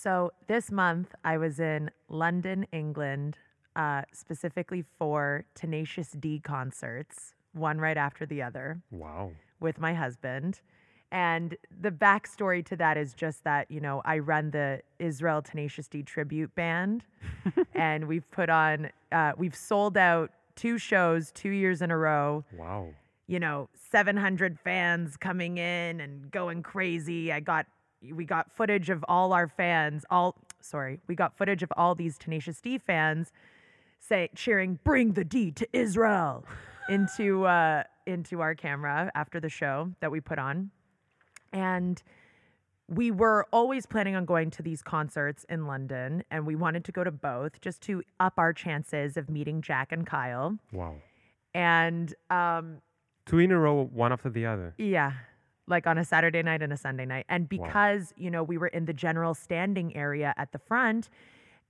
So this month I was in London, England, uh, specifically for Tenacious D concerts, one right after the other, Wow. with my husband. And the backstory to that is just that, you know, I run the Israel Tenacious D tribute band. and we've put on, uh, we've sold out two shows two years in a row Wow. you know, 700 fans coming in and going crazy. I got, we got footage of all our fans, all, sorry, we got footage of all these Tenacious D fans say, cheering, bring the D to Israel into, uh, into our camera after the show that we put on. And we were always planning on going to these concerts in London and we wanted to go to both just to up our chances of meeting Jack and Kyle. Wow. And, um, Two in a row, one after the other. yeah. Like on a Saturday night and a Sunday night. And Wow. because, you know, we were in the general standing area at the front,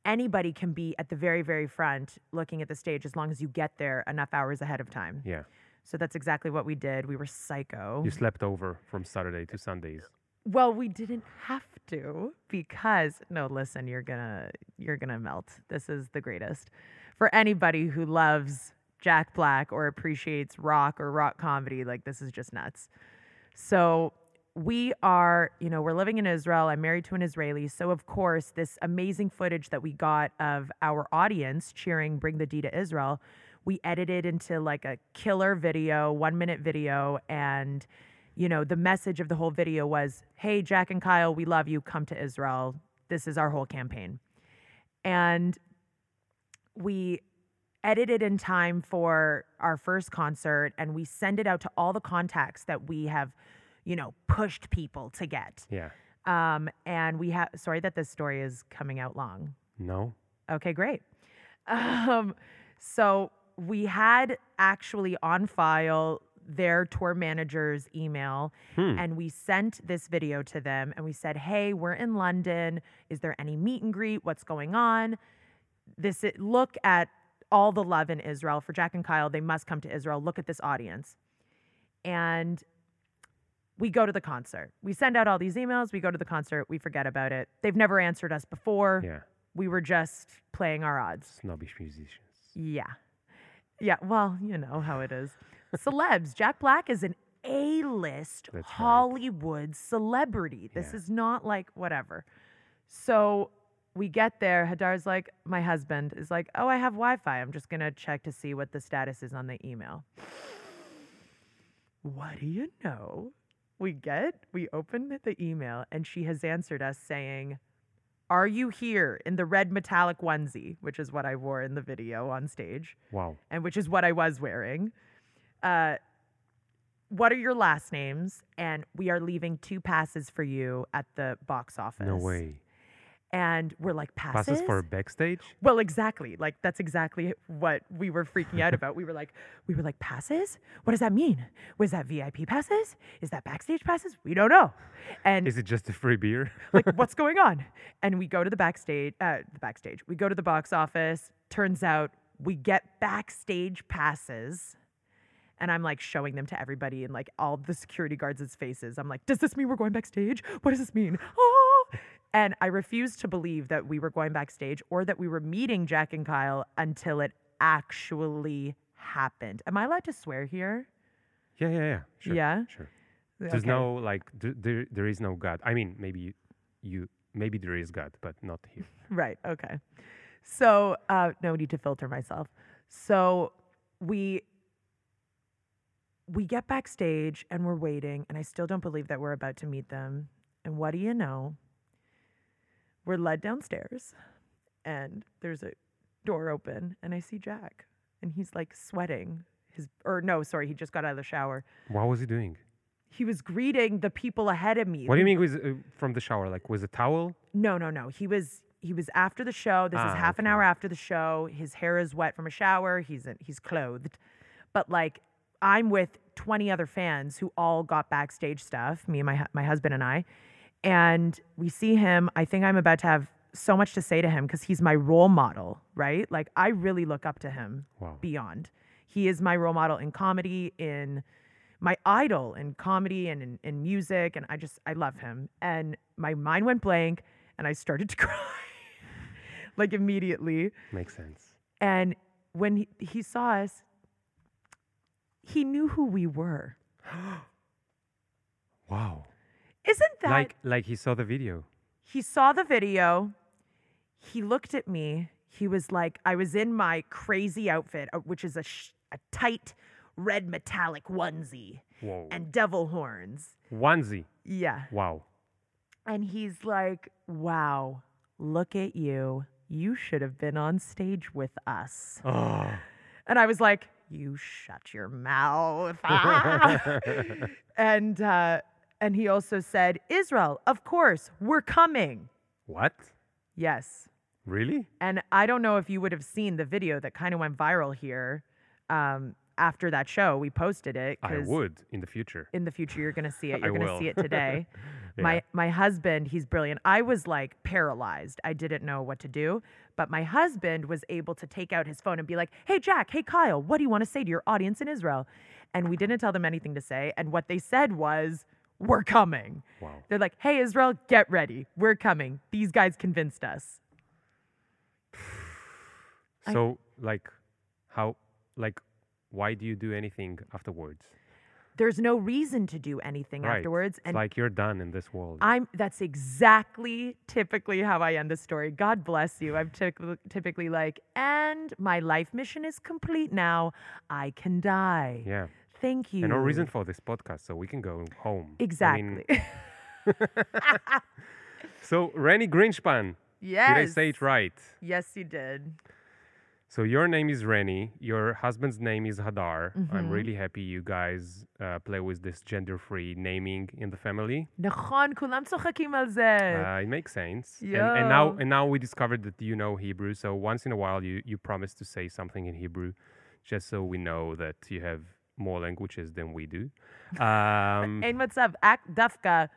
anybody can be at the very, very front looking at the stage as long as you get there enough hours ahead of time. Yeah. So that's exactly what we did. We were psycho. You slept over from Saturday to Sundays. Well, we didn't have to because no, listen, you're gonna you're gonna melt. This is the greatest. For anybody who loves Jack Black or appreciates rock or rock comedy, like this is just nuts. So we are, you know, we're living in Israel. I'm married to an Israeli. So of course, this amazing footage that we got of our audience cheering Bring the D to Israel, we edited into like a killer video, 1 minute video and you know, the message of the whole video was, "Hey, Jack and Kyle, we love you. Come to Israel. This is our whole campaign." And we edited in time for our first concert and we send it out to all the contacts that we have, you know, pushed people to get. Yeah. Um, and we have sorry that this story is coming out long. No. Okay, great. Um, so we had actually on file their tour manager's email Hmm. and we sent this video to them and we said, "Hey, we're in London. Is there any meet and greet? What's going on?" This look at all the love in Israel for Jack and Kyle. They must come to Israel. Look at this audience. And we go to the concert. We send out all these emails. We go to the concert. We forget about it. They've never answered us before. Yeah. We were just playing our odds. Snobbish musicians. Yeah. Yeah. Well, you know how it is. Celebs. Jack Black is an A list That's right. Hollywood celebrity. This Yeah. is not like whatever. So we get there. Hadar's like, my husband is like, oh, I have Wi Fi. I'm just going to check to see what the status is on the email. What do you know? We get, we open the email, and she has answered us saying, Are you here in the red metallic onesie, which is what I wore in the video on stage, Wow. and which is what I was wearing? Uh, what are your last names? And we are leaving two passes for you at the box office. No way. And we're like, passes? Passes for backstage? Well, exactly. Like that's exactly what we were freaking out about. We were like, we were like, passes? What does that mean? Was that VIP passes? Is that backstage passes? We don't know. And Is it just a free beer? like, what's going on? And we go to the backstage, uh, the backstage. We go to the box office. Turns out we get backstage passes. And I'm like showing them to everybody and like all the security guards' faces. I'm like, does this mean we're going backstage? What does this mean? Oh! And I refused to believe that we were going backstage or that we were meeting Jack and Kyle until it actually happened. Am I allowed to swear here? yeah, yeah, yeah. Sure. Yeah? Sure. There's Okay. no like th- there there is no God. I mean, maybe you, you maybe there is God, but not here. Right. Okay. So uh, no need to filter myself. So we we get backstage and we're waiting, and I still don't believe that we're about to meet them. And what do you know? We're led downstairs, and there's a door open, and I see Jack, and he's like sweating. His or no, sorry, he just got out of the shower. What was he doing? He was greeting the people ahead of me. What do you mean with uh, from the shower? Like with a towel? No, no, no. He was he was after the show. This Ah, is half an hour after the show. His hair is wet from a shower. He's in, he's clothed, but like I'm with 20 other fans who all got backstage stuff. Me and my my husband and I, and we see him. I think I'm about to have so much to say to him because he's my role model, right? Like I really look up to him Wow. beyond. He is my role model in comedy, in my idol in comedy and in, in music. And I just, I love him. And my mind went blank. and I started to cry like immediately. Makes sense. And when he, he saw us, he knew who we were. Wow. Isn't that Like like he saw the video. he saw the video he looked at me he was like i was in my crazy outfit uh, which is a, sh- a tight red metallic onesie Whoa. and devil horns Onesie. yeah Wow. and he's like wow look at you you should have been on stage with us Oh. and i was like you shut your mouth Ah. and uh and he also said israel of course we're coming what? yes Really? And I don't know if you would have seen the video that kind of went viral here um, after that show. We posted it I would in the future. in the future you're going to see it. You're going to see it today. Yeah. My my husband, he's brilliant. I was like paralyzed. I didn't know what to do, but my husband was able to take out his phone and be like, "Hey Jack, hey Kyle, what do you want to say to your audience in Israel?" And we didn't tell them anything to say, and what they said was, "We're coming." Wow. They're like, "Hey Israel, get ready. We're coming." These guys convinced us. I- So like how like why do you do anything afterwards? There's no reason to do anything Right. afterwards, It's and like you're done in this world. I'm that's exactly typically how I end the story. God bless you. I'm typically, typically like, and my life mission is complete now. I can die. yeah. Thank you. And no reason for this podcast, so we can go home. Exactly. I mean... so, Renny Grinshpan. Yes. Did I say it right? Yes, you did. So your name is Renny. Your husband's name is Hadar. Mm-hmm. I'm really happy you guys uh, play with this gender-free naming in the family. נכון, uh, It makes sense. And, and, now, and now we discovered that you know Hebrew. So once in a while, you you promise to say something in Hebrew, just so we know that you have more languages than we do. Um, and what's up, Ak- Dafka?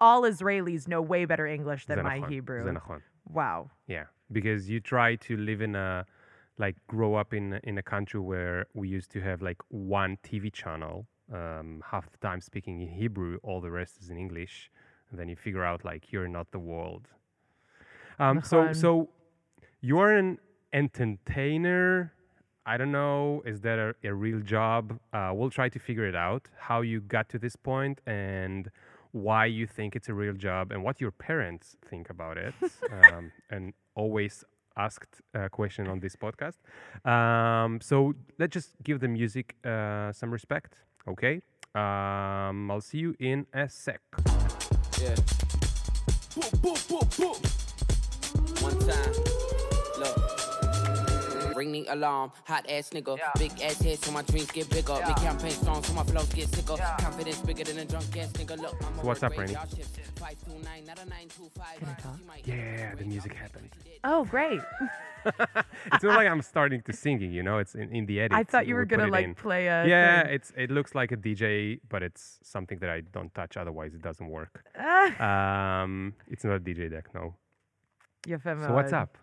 All Israelis know way better English than my Hebrew. Wow. Yeah, because you try to live in a like grow up in in a country where we used to have like one TV channel, um, half the time speaking in Hebrew, all the rest is in English, and then you figure out like you're not the world. Um, so so you are an entertainer I don't know, is that a, a real job? Uh, we'll try to figure it out how you got to this point and why you think it's a real job and what your parents think about it. um, and always asked a question on this podcast. Um, so let's just give the music uh, some respect, okay? Um, I'll see you in a sec. Yeah. Boop, boop, boop, boop. One time. Ring the alarm, hot ass nigga. Yeah. Big ass head, so my dreams get bigger. Yeah. Make campaign songs, so my flows get sicker. Yeah. Confidence bigger than a drunk ass nigga. Look, I'm so what's up, Renny? Yeah, the music happened. Oh, great. it's not like I'm starting to singing, you know. It's in, in the edit. I thought you were we gonna like in. play a. Yeah, thing. it's it looks like a DJ, but it's something that I don't touch. Otherwise, it doesn't work. um, it's not a DJ deck, no. You Yeah, so what's up?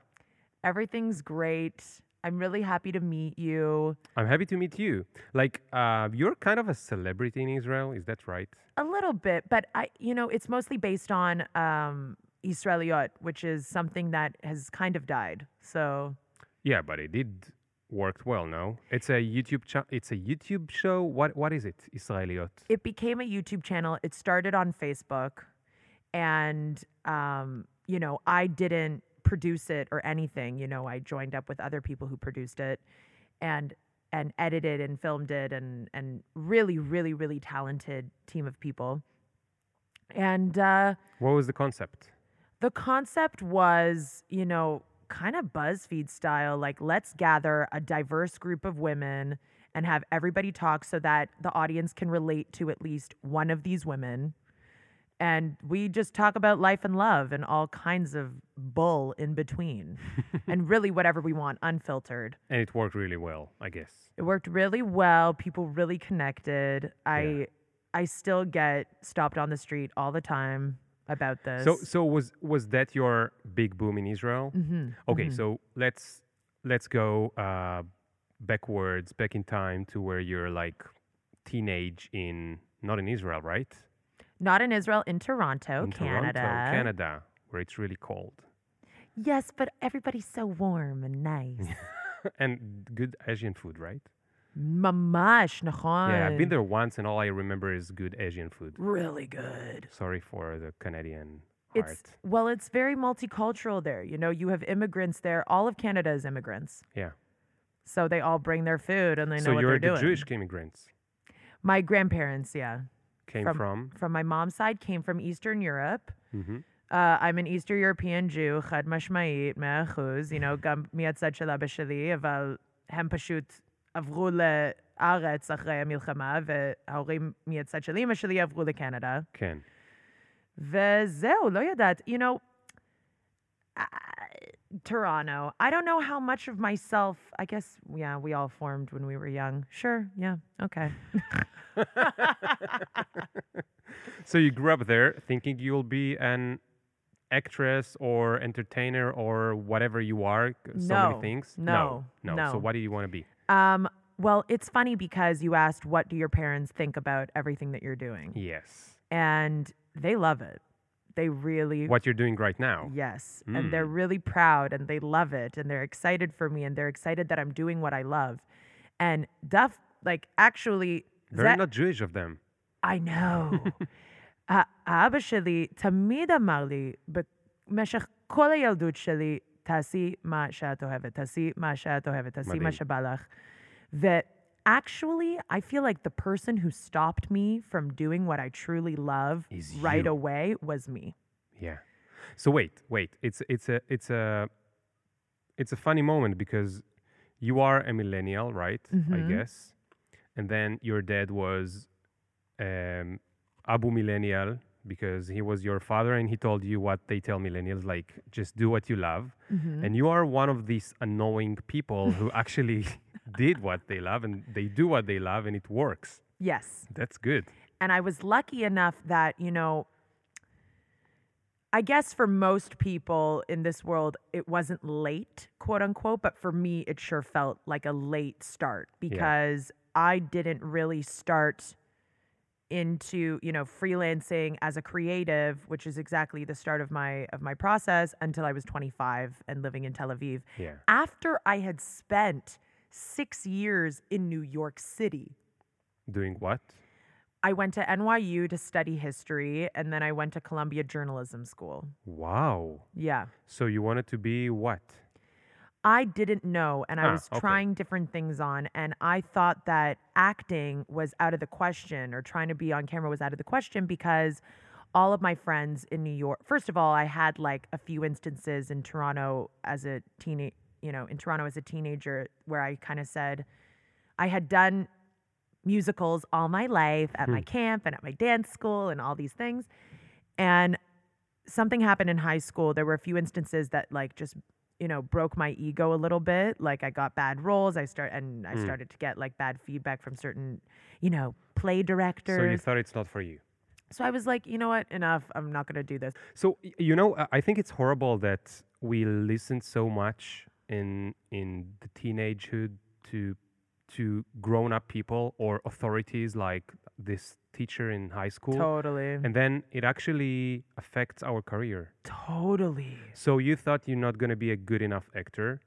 Everything's great. I'm really happy to meet you. I'm happy to meet you. Like, uh, you're kind of a celebrity in Israel, is that right? A little bit, but I, you know, it's mostly based on um, Israeliyot, which is something that has kind of died. So Yeah, but it did worked well. No, it's a YouTube. Cha- it's a YouTube show. What What is it? Israeliot. it became a YouTube channel. It started on Facebook, and um, you know, I didn't produce it or anything. You know, I joined up with other people who produced it, and and edited and filmed it, and and really, really, really talented team of people. And uh, What was the concept? the concept was, you know, kind of BuzzFeed style. Like, let's gather a diverse group of women and have everybody talk so that the audience can relate to at least one of these women. And we just talk about life and love and all kinds of bull in between. and really, whatever we want, unfiltered. And it worked really well, I guess. It worked really well. People really connected. I I still get stopped on the street all the time about this. So so was was that your big boom in Israel? Mhm, Okay, mhm. so let's let's go uh, backwards, back in time to where you're like teenage in not in Israel, right? Not in Israel, in Toronto, in Canada. Toronto, Canada, where it's really cold. Yes, but everybody's so warm and nice. and good Asian food, right? Mamash. Yeah, I've been there once, and all I remember is good Asian food. Really good. Sorry for the Canadian. It's, well, it's very multicultural there. You know, you have immigrants there. All of Canada is immigrants. Yeah. So they all bring their food, and they know so what they're doing. So you're the Jewish immigrants. My grandparents, yeah. Came From- from. from my mom's side came from Eastern Europe. Mhm. Uh, I'm an Eastern European Jew, חד משמעית, מאה אחוז, you know, גם מהצד של אבא שלי, אבל הם פשוט עברו לארץ אחרי המלחמה, וההורים מהצד של אמא שלי עברו לקנדה. כן. וזהו, לא יודעת, you know, uh, Toronto. I don't know how much of myself, I guess, yeah, we all formed when we were young. Sure, yeah, okay. So you grew up there thinking you'll be an actress or entertainer or whatever you are. So No, many things. no, no. no. So what do you want to be? Um, well, it's funny because you asked, what do your parents think about everything that you're doing? Yes. And they love it They really, What you're doing right now. yes. And they're Mm. really proud and they love it and they're excited for me and they're excited that I'm doing what I love. And Duff, like, actually, Very that- not Jewish of them. I know. ה- האבא שלי תמיד אמר לי, במשך כל הילדות שלי, תעשי מה שאת אוהבת, תעשי מה שאת אוהבת, תעשי מדהים. מה שבא לך. That actually, I feel like the person who stopped me from doing what I truly love Is right you. away was me. Yeah. So wait, wait. It's it's a it's a it's a funny moment because you are a millennial, right? I Mhm. guess. And then your dad was um, Abu Millennial because he was your father and he told you what they tell millennials like just do what you love. Mm-hmm. And you are one of these annoying people who actually did what they love and they do what they love and it works. Yes. That's good. And I was lucky enough that, you know, I guess for most people in this world, it wasn't late, quote unquote, but for me, it sure felt like a late start because I didn't really start into you know freelancing as a creative which is exactly the start of my of my process until i was 25 and living in tel aviv Yeah. after i had spent 6 years in new york city Doing what? I went to NYU to study history and then I went to Columbia Journalism School. Wow. Yeah. So you wanted to be what? I didn't know and I Ah, was okay. trying different things on and I thought that acting was out of the question or trying to be on camera was out of the question because all of my friends in New York first of all I had like a few instances in Toronto as a teenage you know in Toronto as a teenager where I kind of said I had done musicals all my life at my hmm. camp and at my dance school and all these things. And something happened in high school. There were a few instances that like just you know broke my ego a little bit. Like i got bad roles. I start and i hmm. started to get like bad feedback from certain you know play directors So you thought it's not for you. so i was like you know what? Enough. I'm not going to do this. So you know, I- I think it's horrible that we listen so much in in the teenagehood to to grown up people or authorities like this teacher in high school, totally and then it actually affects our career. totally So you thought you're not going to be a good enough actor.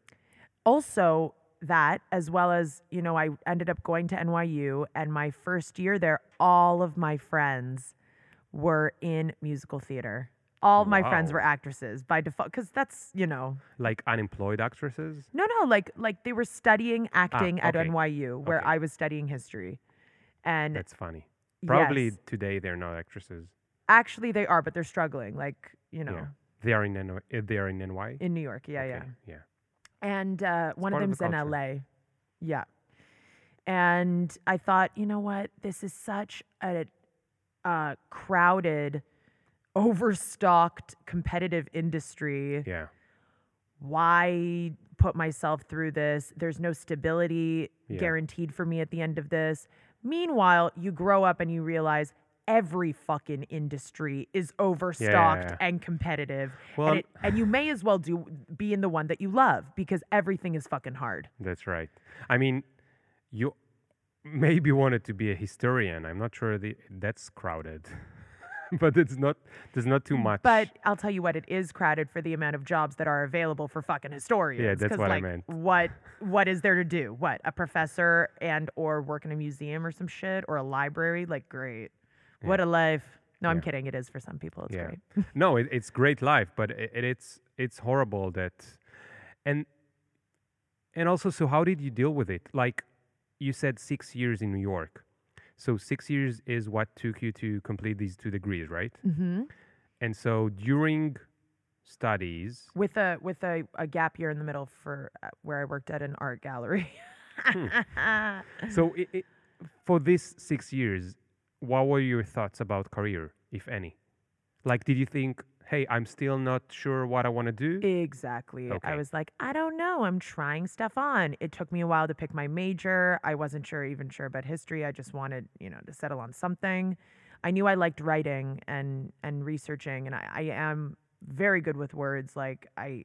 also that as well as you know i ended up going to nyu and my first year there all of my friends were in musical theater all my friends were actresses by default because that's you know Like unemployed actresses. no no like like they were studying acting at okay. nyu where Okay. i was studying history and That's funny. Probably yes, today they're not actresses. actually they are but they're struggling like you know Yeah. They are in NY. uh, They are in NY. in new york yeah yeah Okay, Yeah. and uh, one of part of them's the in culture. LA. Yeah. And I thought, you know what? This is such a uh, crowded, overstocked, competitive industry. Yeah. Why put myself through this? There's no stability Yeah. guaranteed for me at the end of this. Meanwhile, you grow up and you realize every fucking industry is overstocked yeah. and competitive. Well, and, it, and you may as well do be in the one that you love because everything is fucking hard. That's right. I mean, you maybe wanted to be a historian. I'm not sure the, that's crowded. but it's not. There's not too much. But I'll tell you what, it is crowded for the amount of jobs that are available for fucking historians. that's 'cause, what I meant. What what is there to do? What a professor and or work in a museum or some shit or a library? Like great, what a life. No, I'm kidding. It is for some people. It's yeah. great. no, it, it's great life, but it, it, it's it's horrible that, and and also, so how did you deal with it? Like, you said six years in New York, so six years is what took you to complete these two degrees, right? hmm And so during studies, With a with a, a gap year in the middle for uh, where I worked at an art gallery. so i i for this six years, what were your thoughts about career, if any? Like, did you think, hey, I'm still not sure what I want to do? Exactly. Okay. I was like, I don't know. I'm trying stuff on. It took me a while to pick my major. I wasn't sure even sure about history. I just wanted, you know, to settle on something. I knew I liked writing and and researching and I, I am very good with words. Like I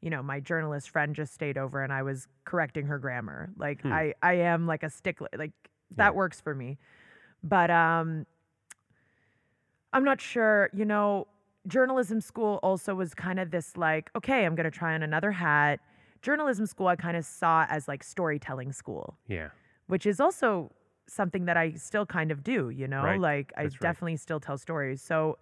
you know, my journalist friend just stayed over and I was correcting her grammar. Like Hmm. I I am like a stickler. Like that Yeah. works for me. But um I'm not sure, you know, journalism school also was kind of this like, okay, I'm going to try on another hat. Journalism school I kind of saw as like storytelling school, Yeah. which is also something that I still kind of do, you know? Right. Like I That's right. definitely still tell stories. So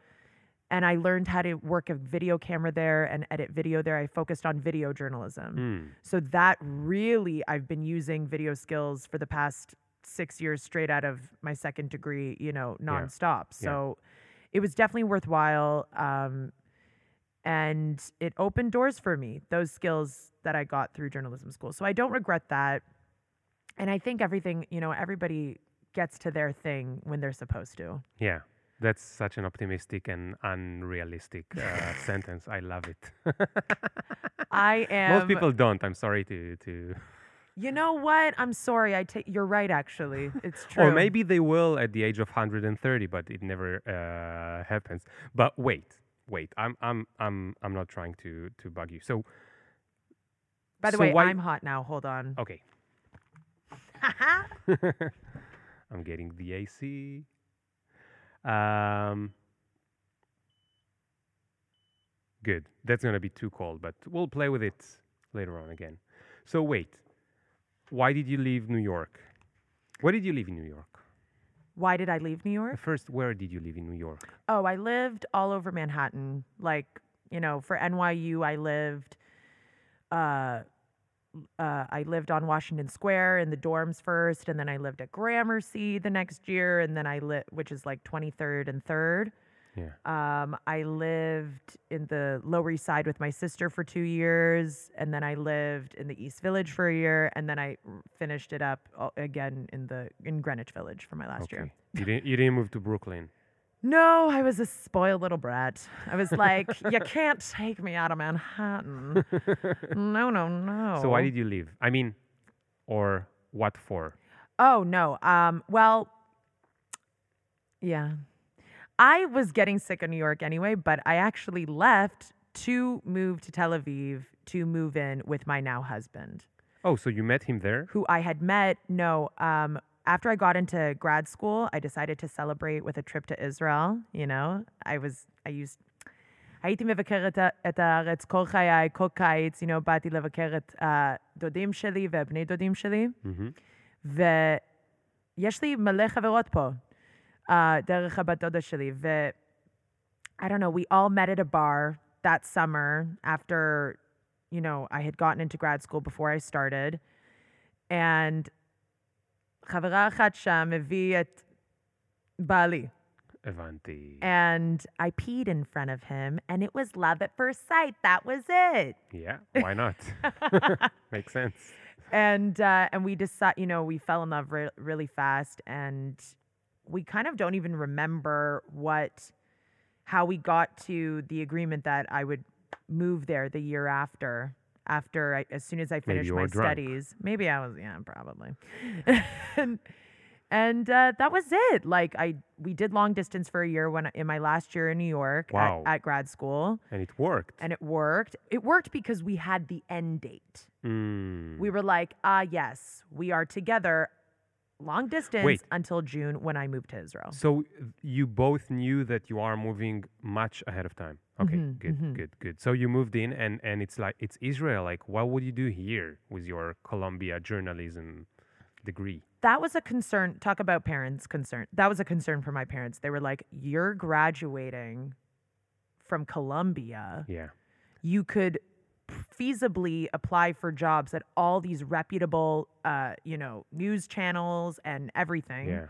and I learned how to work a video camera there and edit video there. I focused on video journalism. Mm. So that really, I've been using video skills for the past six years straight out of my second degree, you know, Yeah. nonstop. Yeah. So it was definitely worthwhile. Um, and it opened doors for me, those skills that I got through journalism school. So I don't regret that. And I think everything, you know, everybody gets to their thing when they're supposed to. Yeah. That's such an optimistic and unrealistic uh, sentence. I love it. I am. Most people don't. I'm sorry to to. You know what? I'm sorry. I take. You're right. Actually, it's true. Or maybe they will at the age of 130, but it never uh, happens. But wait, wait. I'm I'm I'm I'm not trying to to bug you. So By the so way, why- I'm hot now. Hold on. okay. I'm getting the AC. Um, good. That's gonna be too cold, but we'll play with it later on again. So wait, why did you leave New York? Where did you live in New York? Why did I leave New York? First, where did you live in New York? Oh, I lived all over Manhattan. Like, you know, for NYU, I lived. Uh, uh, I lived on Washington Square in the dorms first, and then I lived at Gramercy the next year, and then I lit, which is like 23rd and 3rd. Yeah. Um, I lived in the Lower East Side with my sister for two years, and then I lived in the East Village for a year, and then I finished it up uh, again in the in Greenwich Village for my last year. You didn't you didn't move to Brooklyn. No, I was a spoiled little brat. I was like, you can't take me out of Manhattan. no, no, no. So why did you leave? I mean, or what for? Oh no. Um. Well. Yeah. I was getting sick of New York anyway, but I actually left to move to Tel Aviv to move in with my now husband, Oh, so you met him there? who I had met. No. Um. After I got into grad school, I decided to celebrate with a trip to Israel. You know, I was I used. הייתי מבקרת את הארץ כל חיי, כל קיץ, you know, באתי לבקר את הדודים שלי ובני דודים שלי. Mm-hmm. ויש לי מלא חברות פה, uh, דרך הבת דודה שלי, ו... I don't know, we all met at a bar that summer after, you know, I had gotten into grad school before I started. And חברה אחת שם הביא את בעלי. Avanti. And I peed in front of him, and it was love at first sight. That was it. Yeah, why not? Makes sense. and uh, and we decide, you know, we fell in love re- really fast, and we kind of don't even remember what, how we got to the agreement that I would move there the year after. After I, as soon as I finished my drunk. studies, maybe I was, yeah, probably. and and uh, that was it. Like I, we did long distance for a year when in my last year in New York at- at grad school, And it worked. and it worked. It worked because we had the end date Mm. we were like, ah, yes, we are together long distance Wait. until June when I moved to Israel. So you both knew that you are moving much ahead of time. Okay, Mhm, good, mhm. good, good. So you moved in, and and it's like it's Israel. Like, what would you do here with your Columbia journalism degree? That was a concern. Talk about parents' concern. That was a concern for my parents. They were like, "You're graduating from Columbia. Yeah, You could feasibly apply for jobs at all these reputable, uh, you know, news channels and everything. yeah.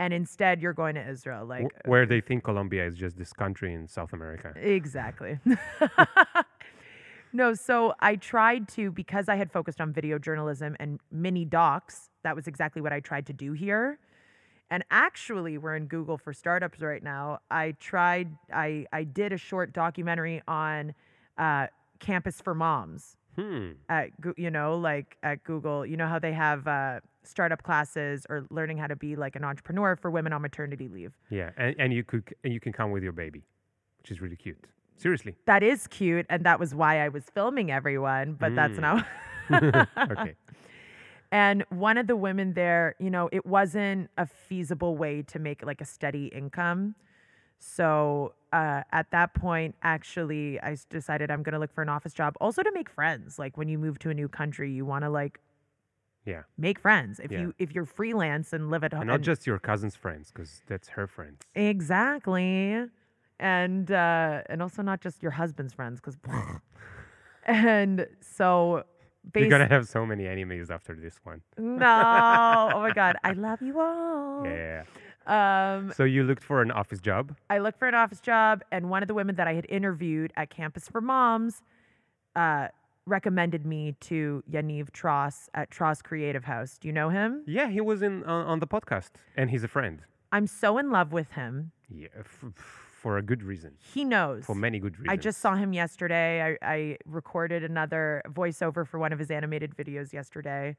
And instead, you're going to Israel. Like, Wh- where they think Colombia is just this country in South America. Exactly. no, so I tried to, because I had focused on video journalism and mini docs, that was exactly what I tried to do here. And actually, we're in Google for startups right now. I tried, I, I did a short documentary on uh, Campus for Moms Hmm. at, you know, like at Google. You know how they have uh, startup classes or learning how to be like an entrepreneur for women on maternity leave. Yeah, and, and you could and you can come with your baby, which is really cute. Seriously. That is cute, and that was why I was filming everyone, but that's Mm. not. okay. and one of the women there, you know, it wasn't a feasible way to make like a steady income. So uh, at that point, actually, I decided I'm going to look for an office job, also to make friends. Like when you move to a new country, you want to like Yeah. make friends. If Yeah. you if you're freelance and live at home, And not just your cousin's friends, because that's her friends. Exactly. And uh and also not just your husband's friends cuz and so You're gonna have so many enemies after this one. No. Oh my god. I love you all. Yeah. Um So you looked for an office job. I looked for an office job and one of the women that I had interviewed at Campus for Moms uh recommended me to Yaniv Tross at Tross Creative House. Do you know him? Yeah, he was in on, on the podcast, and he's a friend. I'm so in love with him. Yeah, f- for a good reason. He knows. For many good reasons. I just saw him yesterday. I, I recorded another voiceover for one of his animated videos yesterday.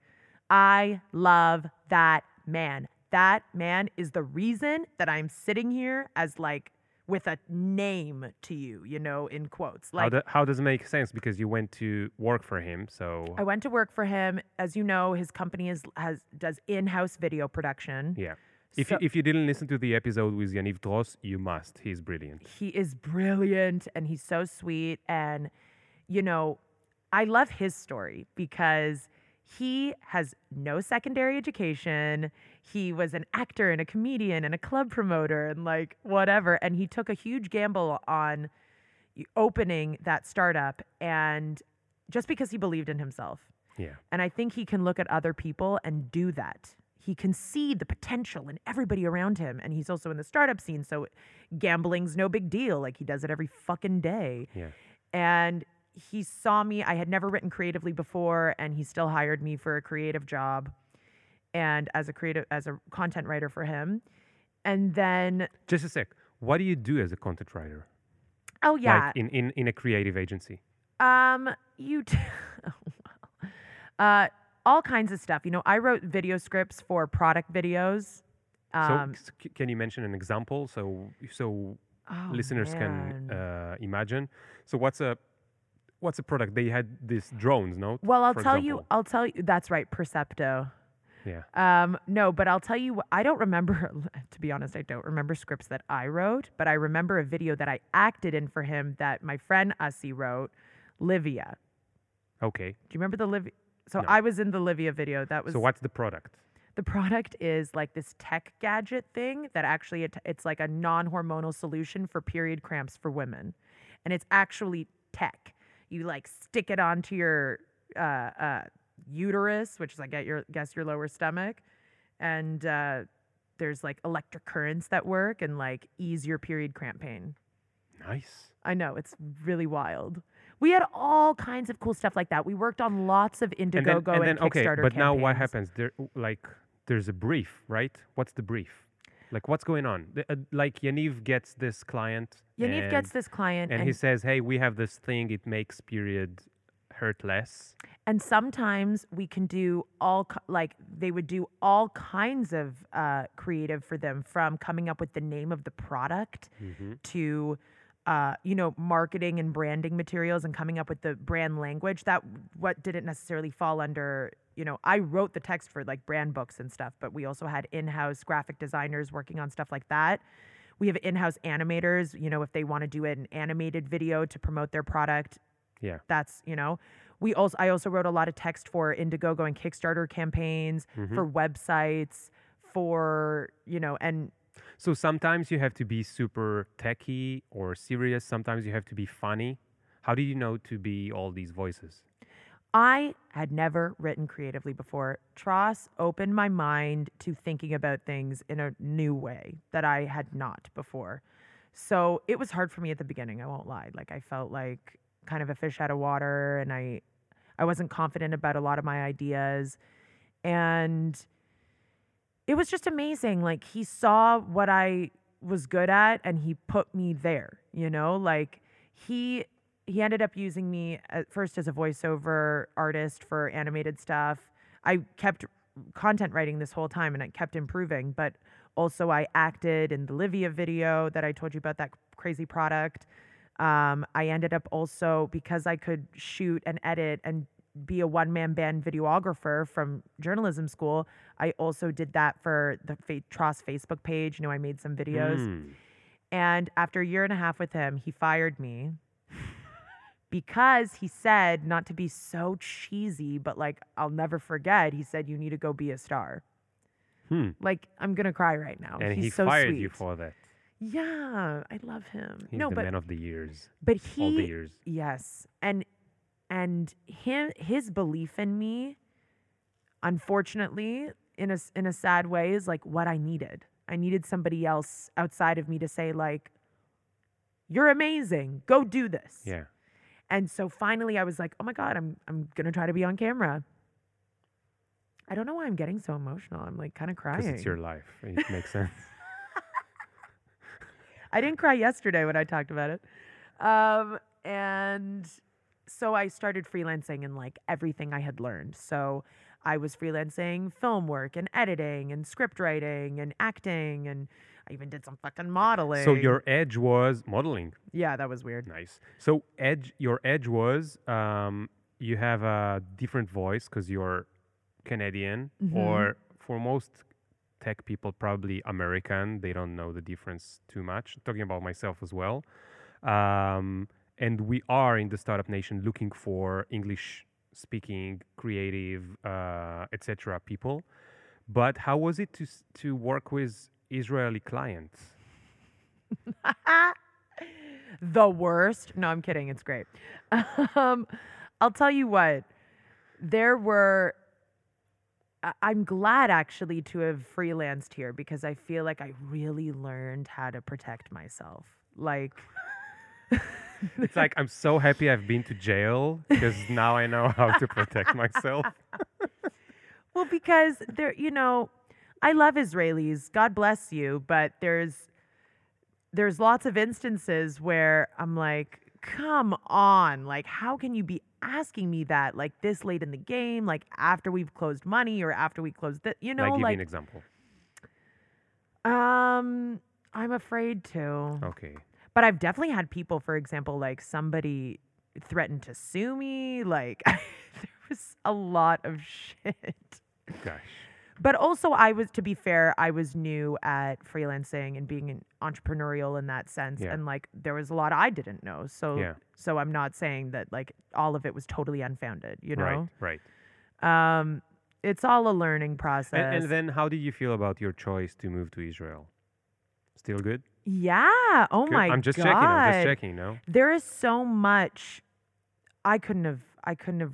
I love that man. That man is the reason that I'm sitting here as like with a name to you, you know, in quotes. how, Like do, how does it make sense? Because you went to work for him, so I went to work for him. As you know, his company is has does in-house video production. yeah. If So- you, if you didn't listen to the episode with Yaniv Tross, you must. He's brilliant. he is brilliant and he's so sweet and you know i love his story because he has no secondary education he was an actor and a comedian and a club promoter and like whatever and he took a huge gamble on opening that startup and just because he believed in himself Yeah. and I think he can look at other people and do that. He can see the potential in everybody around him. And he's also in the startup scene. So gambling's no big deal. Like he does it every fucking day. Yeah. And he saw me. I had never written creatively before, and he still hired me for a creative job and as a creative, as a content writer for him. And then, Just a sec. What do you do as a content writer? oh, yeah. Like in, in, in a creative agency. Um, you, t- oh, uh, all kinds of stuff. You know, I wrote video scripts for product videos. Um, so c- can you mention an example so so oh, listeners man. can uh, imagine? So what's a what's the product? They had these drones, no? well, I'll for tell you. I'll tell you. That's right, Percepto. Yeah. Um, no, but I'll tell you. I don't remember. To be honest, I don't remember scripts that I wrote, but I remember a video that I acted in for him that my friend Ussie wrote, Livia. Okay. Do you remember the Livia? So No. I was in the Livia video. That was So what's the product? The product is like this tech gadget thing that actually it, it's like a non-hormonal solution for period cramps for women, and it's actually tech. You like stick it onto your uh, uh, uterus, which is I get your guess your lower stomach, and uh, there's like electric currents that work and like ease your period cramp pain. Nice. I know it's really wild. We had all kinds of cool stuff like that. We worked on lots of And then, Indiegogo and and, then okay, Kickstarter but now what happens? There, like, there's a brief, right? What's the brief? Like, what's going on? The- uh, like, Yaniv gets this client. Yaniv and, gets this client, and, he says, "Hey, we have this thing. It makes period hurt less." and sometimes we can do all like they would do all kinds of uh, creative for them from coming up with the name of the product hmm to uh, you know, marketing and branding materials and coming up with the brand language. That what didn't necessarily fall under, you know, I wrote the text for like brand books and stuff, but we also had in-house graphic designers working on stuff like that. We have in-house animators, you know, if they want to do an animated video to promote their product, Yeah. that's, you know. We also I also wrote a lot of text for Indiegogo and Kickstarter campaigns, mm-hmm. for websites, for, you know, and So sometimes you have to be super techy or serious. Sometimes you have to be funny. How do you know to be all these voices? I had never written creatively before. Tross opened my mind to thinking about things in a new way that I had not before. So it was hard for me at the beginning, I won't lie. Like I felt like kind of a fish out of water and I I wasn't confident about a lot of my ideas. And it was just amazing. Like he saw what I was good at and he put me there, you know? Like he he ended up using me at first as a voiceover artist for animated stuff. I kept content writing this whole time and I kept improving, but also I acted in the Livia video that I told you about that crazy product. Um, I ended up also because I could shoot and edit and be a one man band videographer from journalism school. I also did that for the Fa- Tross Facebook page. You know, I made some videos. Mm. And after a year and a half with him, he fired me because he said not to be so cheesy, but like, I'll never forget. He said, You need to go be a star. Hmm. Like, I'm going to cry right now. And He's he so fired sweet. you for that. Yeah, I love him. He's no, the but man of the years. but he, all the he years. yes, and and him his belief in me, unfortunately, in a in a sad way, is like what I needed. I needed somebody else outside of me to say like, "You're amazing. Go do this." Yeah. And so finally, I was like, "Oh my god, I'm I'm gonna try to be on camera." I don't know why I'm getting so emotional. I'm like kind of crying. Because it's your life. It makes sense. I didn't cry yesterday when I talked about it. Um, and so I started freelancing in like everything I had learned. So I was freelancing film work and editing and script writing and acting and I even did some fucking modeling. so your edge was modeling. yeah, that was weird. Nice. So edge, your edge was um, you have a different voice because you're Canadian, Mhm. or for most tech people, probably American. They don't know the difference too much. talking about myself as well. Um, and we are in the startup nation looking for English speaking, creative, uh, etc. people. But how was it to to work with Israeli clients? the worst. No, I'm kidding. It's great. Um, I'll tell you what. There were. I- I'm glad actually to have freelanced here because I feel like I really learned how to protect myself. Like, It's like I'm so happy I've been to jail because now I know how to protect myself. well, because there, you know, I love Israelis. God bless you, but there's there's lots of instances where I'm like, come on, like, how can you be asking me that like this late in the game, like after we've closed money or after we closed the, you know, like, give me an example. um, I'm afraid to. Okay. But I've definitely had people, for example, like somebody threatened to sue me. Like there was a lot of shit. Gosh. But also, I was, to be fair, I was new at freelancing and being an entrepreneurial in that sense, Yeah. and like there was a lot I didn't know. So, Yeah. so I'm not saying that like all of it was totally unfounded. You know, Right. Right. um, it's all a learning process. And, and then, how did you feel about your choice to move to Israel? Still good? yeah. Oh Good. my god. I'm just god. checking. I'm just checking. No. there is so much I couldn't have I couldn't have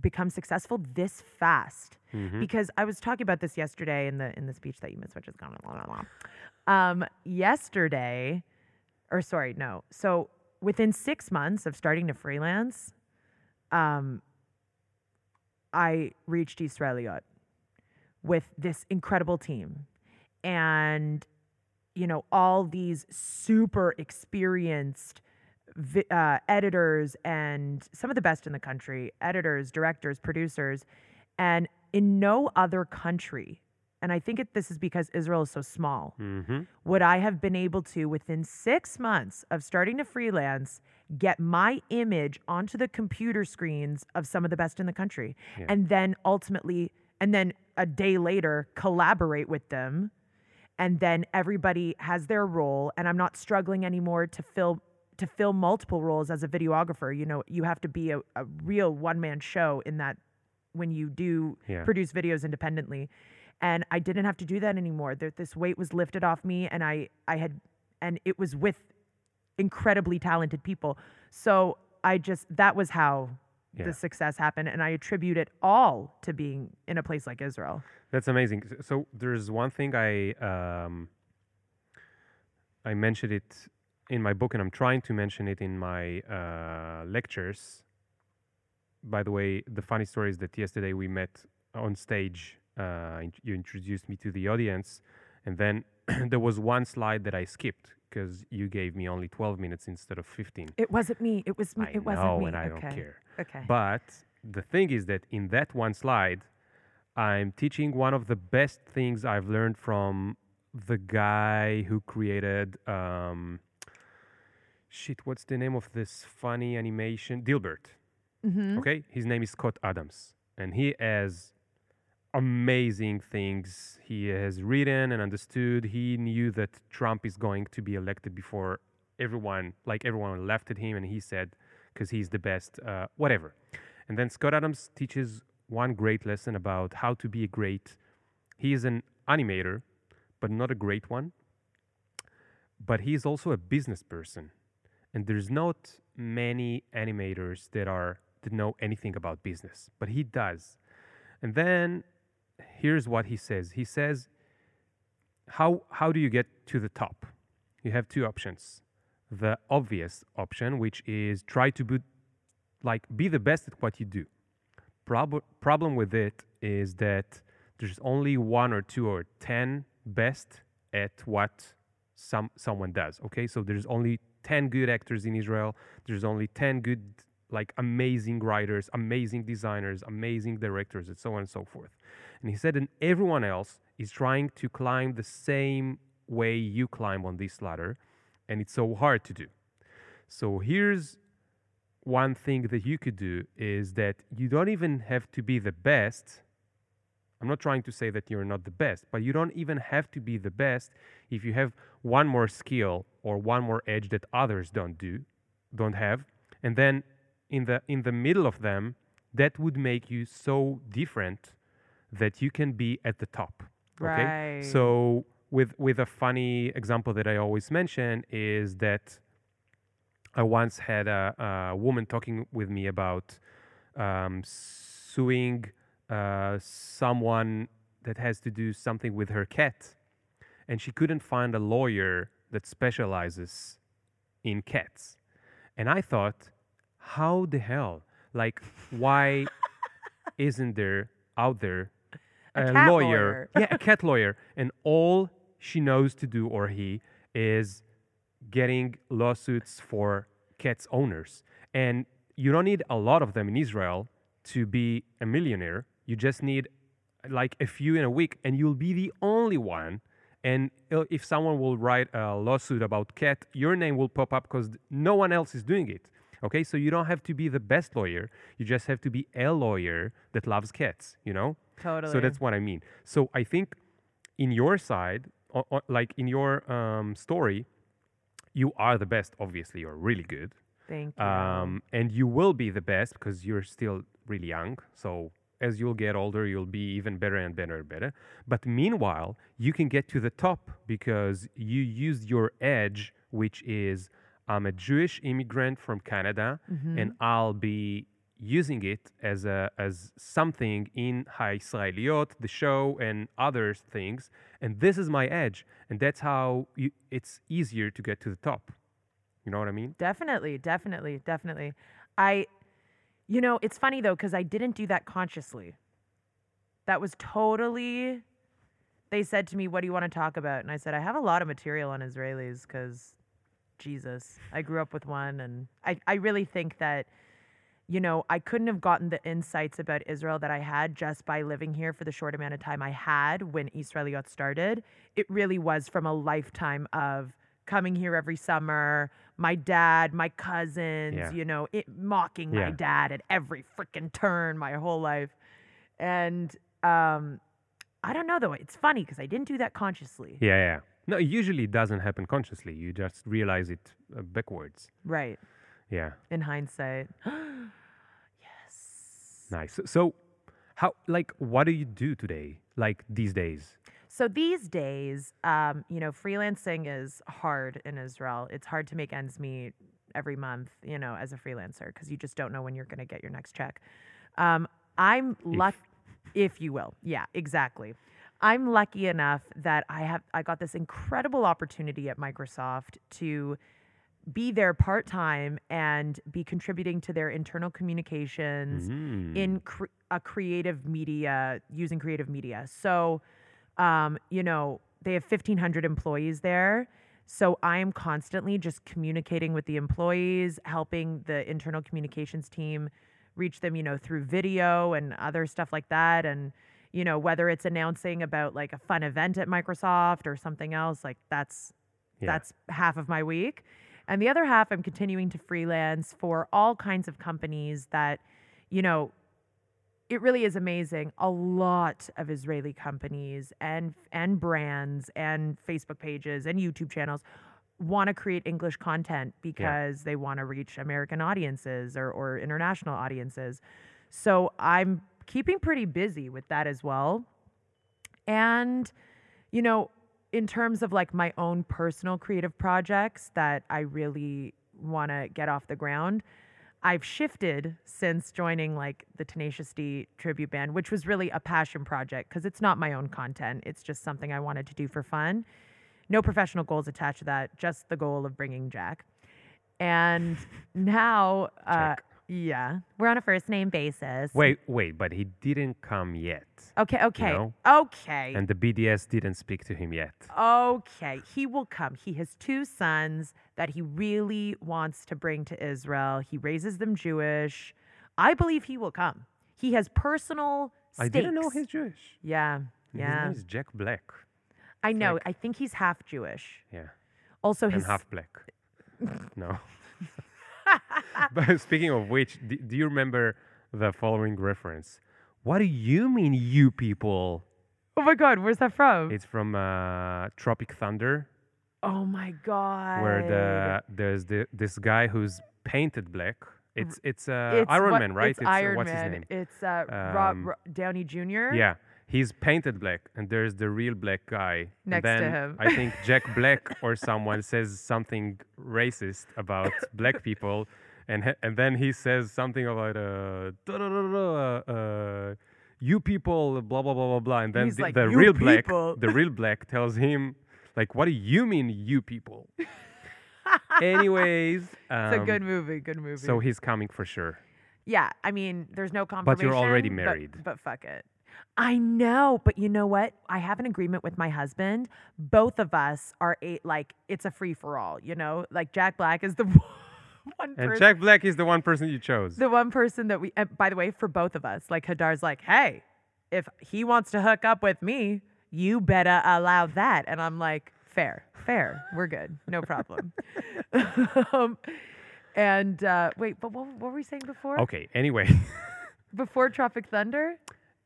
become successful this fast Mhm. because I was talking about this yesterday in the in the speech that you missed, which is gone. Blah, blah, blah. Um, yesterday, or sorry, no. So within six months of starting to freelance, um, I reached Israeliot with this incredible team, and you know all these super experienced vi- uh, editors and some of the best in the country editors directors producers and in no other country and I think it, this is because Israel is so small. Mm-hmm. Would I have been able to, within six months of starting to freelance, get my image onto the computer screens of some of the best in the country, Yeah. and then ultimately, and then a day later, collaborate with them, and then everybody has their role, and I'm not struggling anymore to fill to fill multiple roles as a videographer. You know, you have to be a, a real one man show in that when you do Yeah. produce videos independently and I didn't have to do that anymore. There, this weight was lifted off me, and I, I had, and it was with incredibly talented people. So I just that was how Yeah. the success happened, and I attribute it all to being in a place like Israel. That's amazing. So there's one thing I um, I mentioned it in my book, and I'm trying to mention it in my uh, lectures. By the way, the funny story is that yesterday we met on stage. Uh, you introduced me to the audience, and then there was one slide that I skipped because you gave me only 12 minutes instead of 15. It wasn't me. It was me. I it wasn't know, me. and I okay. don't care. Okay. But the thing is that in that one slide, I'm teaching one of the best things I've learned from the guy who created um, shit. What's the name of this funny animation? Dilbert. Mhm. Okay, his name is Scott Adams, and he has amazing things he has written and understood. He knew that Trump is going to be elected before everyone, like everyone, laughed at him, and he said, because he's the best, uh, whatever. And then Scott Adams teaches one great lesson about how to be a great. He is an animator, but not a great one. But he is also a business person, and there's not many animators that are that know anything about business, but he does. And then here's what he says. He says, "How how do you get to the top? You have two options. The obvious option, which is try to be like be the best at what you do. Prob- problem with it is that there's only one or two or ten best at what some someone does. Okay, so there's only ten good actors in Israel. There's only ten good like amazing writers, amazing designers, amazing directors, and so on and so forth. And he said, and everyone else is trying to climb the same way you climb on this ladder, and it's so hard to do. So here's one thing that you could do is that you don't even have to be the best. I'm not trying to say that you're not the best, but you don't even have to be the best if you have one more skill or one more edge that others don't do, don't have. And then in the in the middle of them, that would make you so different that you can be at the top. Okay? Right. So with with a funny example that I always mention is that I once had a, a woman talking with me about um, suing uh, someone that has to do something with her cat, and she couldn't find a lawyer that specializes in cats. And I thought, how the hell? Like, why isn't there out there A cat lawyer? lawyer. yeah, a cat lawyer, and all she knows to do or he is getting lawsuits for cats owners. And you don't need a lot of them in Israel to be a millionaire. You just need like a few in a week, and you'll be the only one. And if someone will write a lawsuit about cat, your name will pop up because no one else is doing it. Okay, so you don't have to be the best lawyer. You just have to be a lawyer that loves cats. You know. Totally. So that's what I mean. So I think in your side, o- o- like in your um, story, you are the best. Obviously, you're really good, Thank you. um, and you will be the best because you're still really young. So as you'll get older, you'll be even better and better and better. But meanwhile, you can get to the top because you used your edge, which is I'm a Jewish immigrant from Canada, mm-hmm. and I'll be using it as a as something in Haisraeliot, the show, and other things. And this is my edge, and that's how you, it's easier to get to the top. You know what I mean? Definitely, definitely, definitely. I, you know, it's funny though, because I didn't do that consciously. That was totally, they said to me, What do you want to talk about? And I said, I have a lot of material on Israelis because Jesus, I grew up with one. And I, I really think that you know, I couldn't have gotten the insights about Israel that I had just by living here for the short amount of time I had when Israeliyot started. It really was from a lifetime of coming here every summer, my dad, my cousins, Yeah. you know, it mocking Yeah. my dad at every freaking turn my whole life. And um I don't know though, it's funny because I didn't do that consciously. Yeah, yeah. No, it usually doesn't happen consciously. You just realize it uh, backwards. Right. Yeah, In hindsight. Yes. Nice. So, how like what do you do today? Like these days? So these days, um, you know, freelancing is hard in Israel. It's hard to make ends meet every month, you know, as a freelancer because you just don't know when you're going to get your next check. Um, I'm lucky, if you will. Yeah, exactly. I'm lucky enough that I have I got this incredible opportunity at Microsoft to be there part time and be contributing to their internal communications Mm. in cre- a creative media using creative media. So, um, you know, they have 1,500 employees there. So I am constantly just communicating with the employees, helping the internal communications team reach them, you know, through video and other stuff like that. And, you know, whether it's announcing about like a fun event at Microsoft or something else, like that's Yeah. that's half of my week. And the other half, I'm continuing to freelance for all kinds of companies that, you know, it really is amazing. A lot of Israeli companies and and brands and Facebook pages and YouTube channels want to create English content because they want to reach American audiences or, or international audiences. So I'm keeping pretty busy with that as well. And, you know, in terms of like my own personal creative projects that I really want to get off the ground, I've shifted since joining like the Tenacious D tribute band, which was really a passion project because it's not my own content. It's just something I wanted to do for fun. No professional goals attached to that, just the goal of bringing Jack. And now, uh. Yeah, we're on a first name basis. Wait, wait, but he didn't come yet, Okay, okay, know? okay. and the BDS didn't speak to him yet. Okay, he will come. He has two sons that he really wants to bring to Israel. He raises them Jewish. I believe he will come. He has personal stakes. I didn't know he's Jewish. Yeah, Yeah. His name is Jack Black. I know. like- I think he's half Jewish. Yeah, Also, and his half black. no. but speaking of which, do, do you remember the following reference? What do you mean, you people? oh my god, where's that from? It's from uh, Tropic Thunder, oh my god, where the there's the, this guy who's painted black. It's it's, uh, It's Iron what- Man, right? It's, uh, Iron what's Man. his name? It's uh, Rob, Um, Ro- Downey Jr. Yeah, he's painted black, and there's the real black guy and Next to then him. I think Jack Black or someone says something racist about black people, and and then he says something about uh, da- da- da- da- da, uh, you people, blah blah blah blah blah, and then the, like, the "You real black, the real black tells him, like, what do you mean, you people? Anyways, It's a um, good movie. Good movie. So he's coming for sure. Yeah, I mean, there's no confirmation But you're already married. But, fuck it. I know, but you know what? I have an agreement with my husband. Both of us are eight, like it's a free for all. You know, like Jack Black is the one And Jack Black is the one person you chose. the one person that we. By the way, for both of us, like Hadar's like, hey, if he wants to hook up with me, you better allow that. And I'm like, fair, fair, we're good, no problem. um, and uh, wait, but what, what were we saying before? Okay. Anyway. Before Tropic Thunder?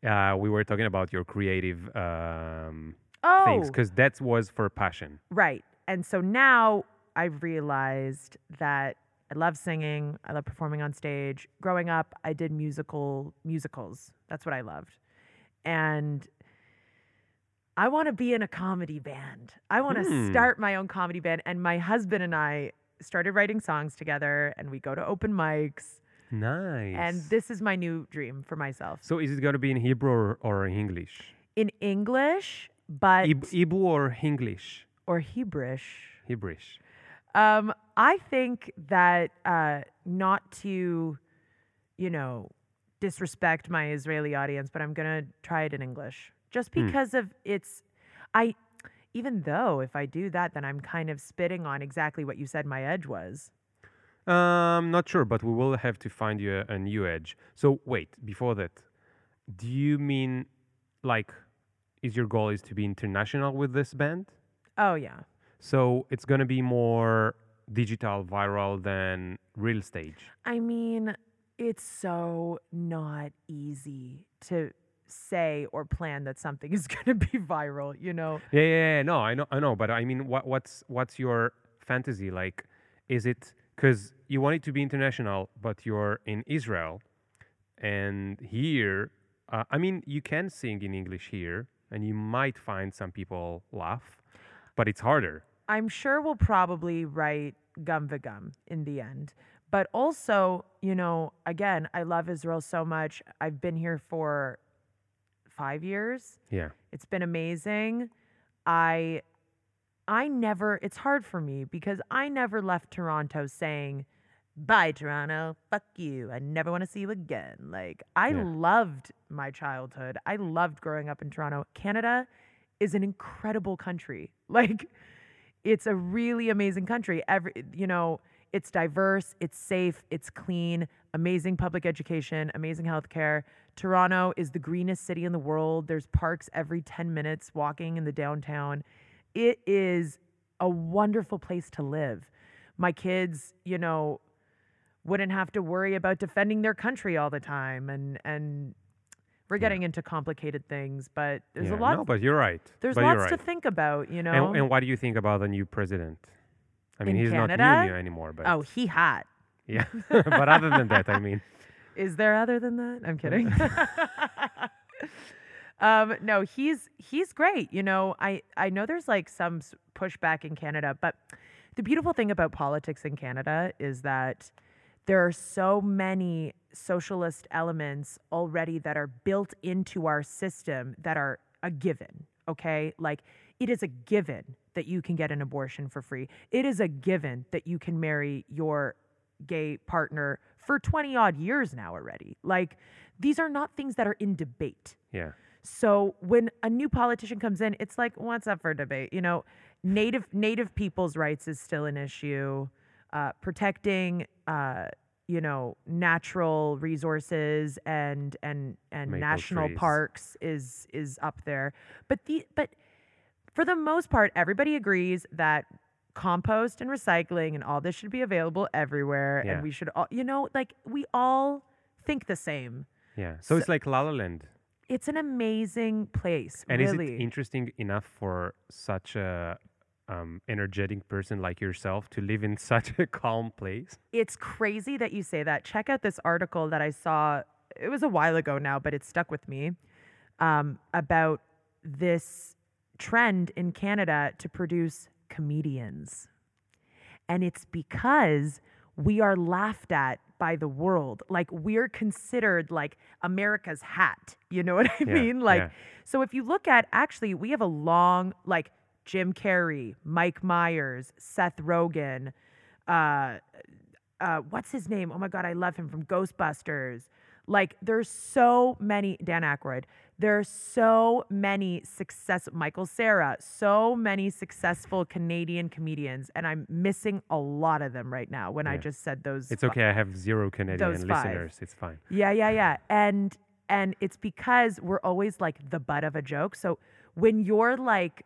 uh, we were talking about your creative um, Oh, things because that was for passion. right. And so now I've realized that I love singing. I love performing on stage. Growing up, I did musical musicals. That's what I loved. And I want to be in a comedy band. I want to Hmm. start my own comedy band. And my husband and I started writing songs together, and we go to open mics. Nice. And this is my new dream for myself. so is it going to be in Hebrew or, or English? In English, but Hebrew or English? or Hebrish. Hebrish. Um, I think that uh, not to, you know, disrespect my Israeli audience, but I'm gonna try it in English just Hmm. because of its. I, even though if I do that, then I'm kind of spitting on exactly what you said my edge was. Um, not sure, but we will have to find you a, a new edge. So wait, before that, do you mean like is your goal is to be international with this band? Oh yeah. So it's gonna be more digital, viral than real stage. I mean, it's so not easy to say or plan that something is going to be viral, you know? Yeah, yeah, yeah, no, I know, I know, but I mean, what, what's what's your fantasy like? Is it because you want it to be international, but you're in Israel, and here, uh, I mean, you can sing in English here, and you might find some people laugh, but it's harder. I'm sure we'll probably write Gum Gum in the end. But also, you know, again, I love Israel so much. I've been here for five years. Yeah, It's been amazing. I I never it's hard for me because I never left Toronto saying, Bye Toronto, fuck you. I never want to see you again. Like I Yeah. loved my childhood. I loved growing up in Toronto. Canada is an incredible country. Like it's a really amazing country. Every you know, it's diverse, it's safe, it's clean, amazing public education, amazing healthcare. Toronto is the greenest city in the world. There's parks every 10 minutes walking in the downtown. It is a wonderful place to live. My kids, you know, wouldn't have to worry about defending their country all the time and and we're getting into complicated things, but there's yeah. a lot No, but you're right. there's but lots right. to think about, you know. And, and what do you think about the new president? I mean, In he's not Canada? new, new anymore, but oh, he hot. yeah. but other than that, I mean, Is there other than that? I'm kidding. um, no, he's he's great. You know, I I know there's like some pushback in Canada, but the beautiful thing about politics in Canada is that there are so many socialist elements already that are built into our system that are a given. Okay, like it is a given that you can get an abortion for free. It is a given that you can marry your gay partner for 20 odd years now already. Like these are not things that are in debate. yeah. So when a new politician comes in, it's like, what's up for debate? You know, native native people's rights is still an issue. Uh, protecting, uh, you know, natural resources and and and Maple national trees. parks is is up there. But the but for the most part, everybody agrees that compost and recycling and all this should be available everywhere, Yeah. and we should all, you know, like we all think the same. Yeah. So, it's like La La Land. It's an amazing place, And really. is it interesting enough for such a um, energetic person like yourself to live in such a calm place? it's crazy that you say that. Check out this article that I saw. It was a while ago now, but it stuck with me um, about this trend in Canada to produce comedians. And it's because we are laughed at by the world. Like we're considered like America's hat. You know what I Yeah, mean? Like, yeah. so if you look at actually, we have a long, like Jim Carrey, Mike Myers, Seth Rogen, uh, uh, what's his name? Oh my God, I love him from Ghostbusters. Like, there's so many, Dan Aykroyd, there's so many success, Michael Cera, so many successful Canadian comedians, and I'm missing a lot of them right now when I just said those. It's okay. I have zero Canadian five. listeners. It's fine. Yeah, yeah, yeah. And and it's because we're always like the butt of a joke. So when you're like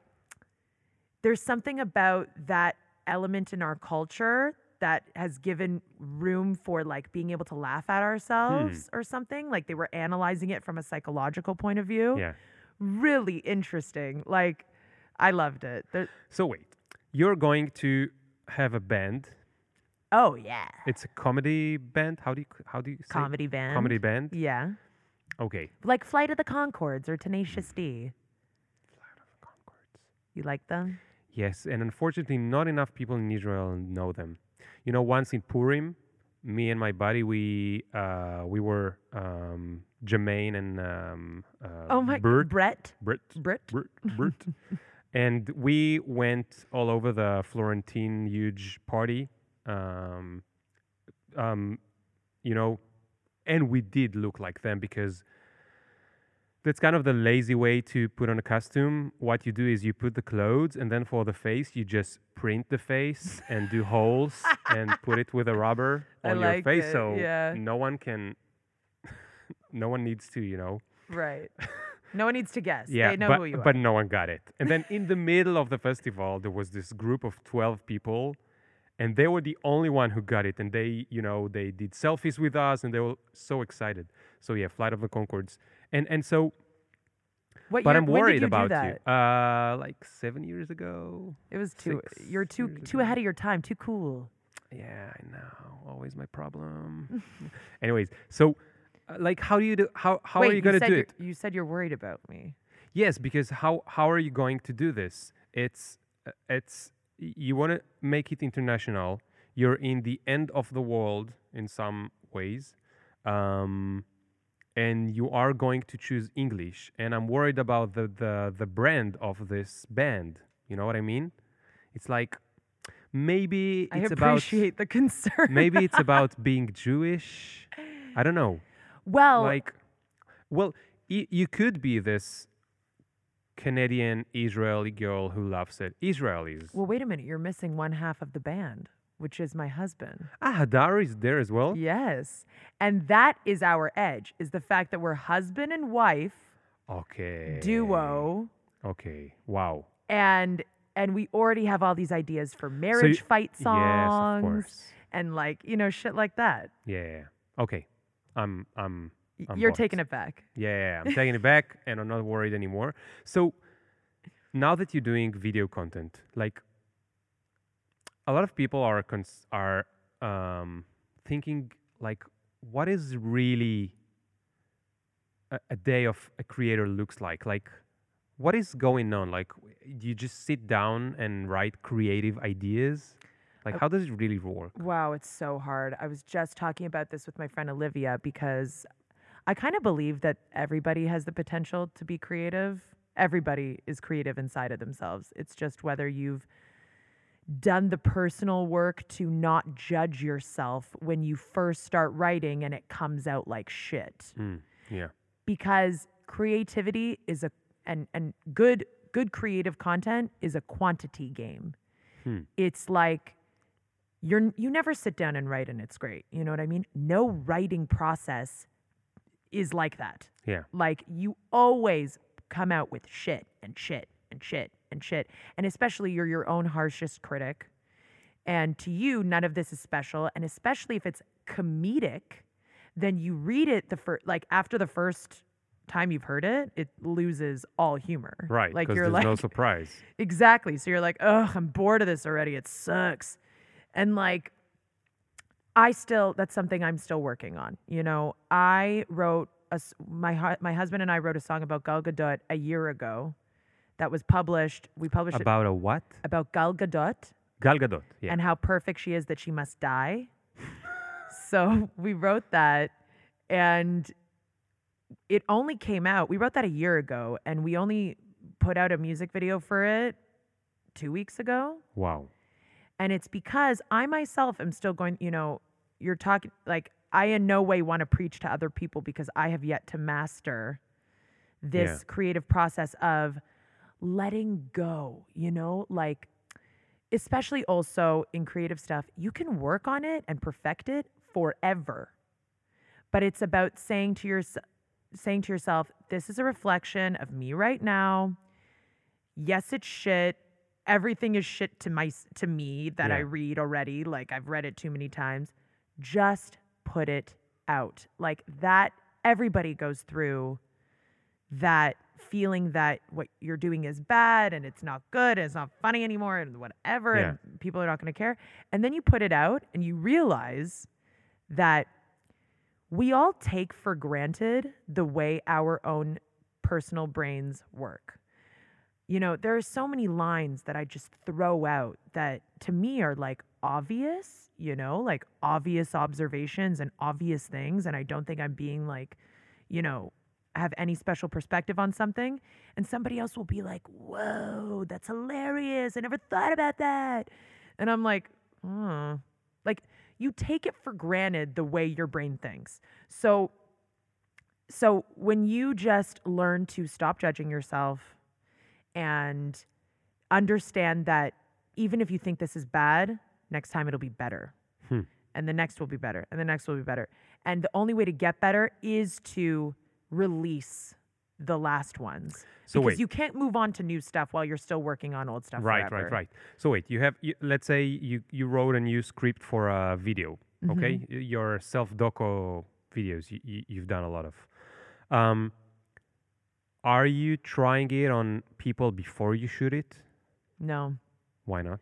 there's something about that element in our culture that has given room for like being able to laugh at hmm. ourselves or something. Like they were analyzing it from a psychological point of view. Yeah. Really interesting. Like I loved it. There- So wait, you're going to have a band. oh yeah. It's a comedy band. How do you how do you say? Comedy band. Comedy band. Yeah. Okay. Like Flight of the Conchords or Tenacious D. Flight of the Conchords. You like them? Yes, and unfortunately, not enough people in Israel know them. You know, once in Purim, me and my buddy, we uh, we were um, Jermaine and um, uh, Oh my Bert, Bret. Bert, Brit. Bert, Bert, and we went all over the Florentine huge party. Um, um, you know, and we did look like them because That's kind of the lazy way to put on a costume. What you do is you put the clothes, and then for the face, you just print the face and do holes and put it with a rubber on your face, it, so yeah. no one can, no one needs to, you know. Right. No one needs to guess. Yeah, they know but who you are. but no one got it. And then in the middle of the festival, there was this group of twelve people, and they were the only one who got it. And they, you know, they did selfies with us, and they were so excited. So yeah, Flight of the Conchords, and and so, what but year, I'm worried about you. Uh, like seven years ago. It was too. You're too too ago. ahead of your time. Too cool. Yeah, I know. Always my problem. Anyways, so. uh, Like how do you do how how Wait, are you gonna do it? You said you're worried about me. Yes, because how how are you going to do this? It's uh, it's you want to make it international. You're in the end of the world in some ways, um, and you are going to choose English. And I'm worried about the the the brand of this band. You know what I mean? It's like maybe I it's about appreciate the concern. maybe it's about being Jewish. I don't know well, like well y- you could be this canadian israeli girl who loves it israelis well, wait a minute. You're missing one half of the band, which is my husband. ah hadar is there as well? Yes, and that is our edge: is the fact that we're husband and wife okay. duo, okay. Wow. And and we already have all these ideas for marriage fight yes of songs course. and like you know shit like that. yeah, okay. I'm i'm I'm You're taking it back. Yeah, I'm taking it back and I'm not worried anymore. So now that you're doing video content, like a lot of people are cons- are um, thinking like, what is really a, a day of a creator looks like? Like, what is going on? Like, you just sit down and write creative ideas? Like, Uh, how does it really work? Wow, it's so hard. I was just talking about this with my friend Olivia because I kind of believe that everybody has the potential to be creative. Everybody is creative inside of themselves. It's just whether you've done the personal work to not judge yourself when you first start writing and it comes out like shit. Mm, yeah, Because creativity is a and and good good creative content is a quantity game. Hmm. It's like you're you never sit down and write and it's great. You know what I mean? No writing process is like that. yeah, Like you always come out with shit and shit and shit and shit. And especially you're your own harshest critic. And to you, none of this is special. And especially if it's comedic, then you read it the first like after the first time you've heard it, it loses all humor. right. Like you're there's like no surprise. Exactly. So you're like, oh, I'm bored of this already. It sucks. And like, I still, that's something I'm still working on. You know, I wrote, a, my, my husband and I wrote a song about Gal Gadot a year ago that was published. We published it About a what? about Gal Gadot Gal Gadot. Yeah. and how perfect she is that she must die. so we wrote that and it only came out. We wrote that a year ago and we only put out a music video for it 2 weeks ago. wow. And it's because I myself am still going, you know, you're talking like I in no way want to preach to other people because I have yet to master this Yeah. creative process of letting go, you know, like especially also in creative stuff, you can work on it and perfect it forever. But it's about saying to your saying to yourself, this is a reflection of me right now. Yes, it's shit. Everything is shit to my to me that I read already. Like I've read it too many times. Just put it out. Like that everybody goes through that feeling that what you're doing is bad and it's not good and it's not funny anymore and whatever Yeah. and people are not going to care. And then you put it out and you realize that we all take for granted the way our own personal brains work. You know, there are so many lines that I just throw out that to me are like obvious, you know, like obvious observations and obvious things. And I don't think I'm being like, you know, have any special perspective on something. And somebody else will be like, whoa, that's hilarious. I never thought about that. And I'm like, hmm. Like, you take it for granted the way your brain thinks. So so when you just learn to stop judging yourself and understand that even if you think this is bad, next time it'll be better. Hmm. And the next will be better. And the next will be better. And the only way to get better is to release the last ones. So because wait. you can't move on to new stuff while you're still working on old stuff. Right, forever. right, right. So wait, you have you, let's say you you wrote a new script for a video, okay? Mm-hmm. Your self doco videos you, you, you've done a lot of. Um, are you trying it on people before you shoot it? No. Why not?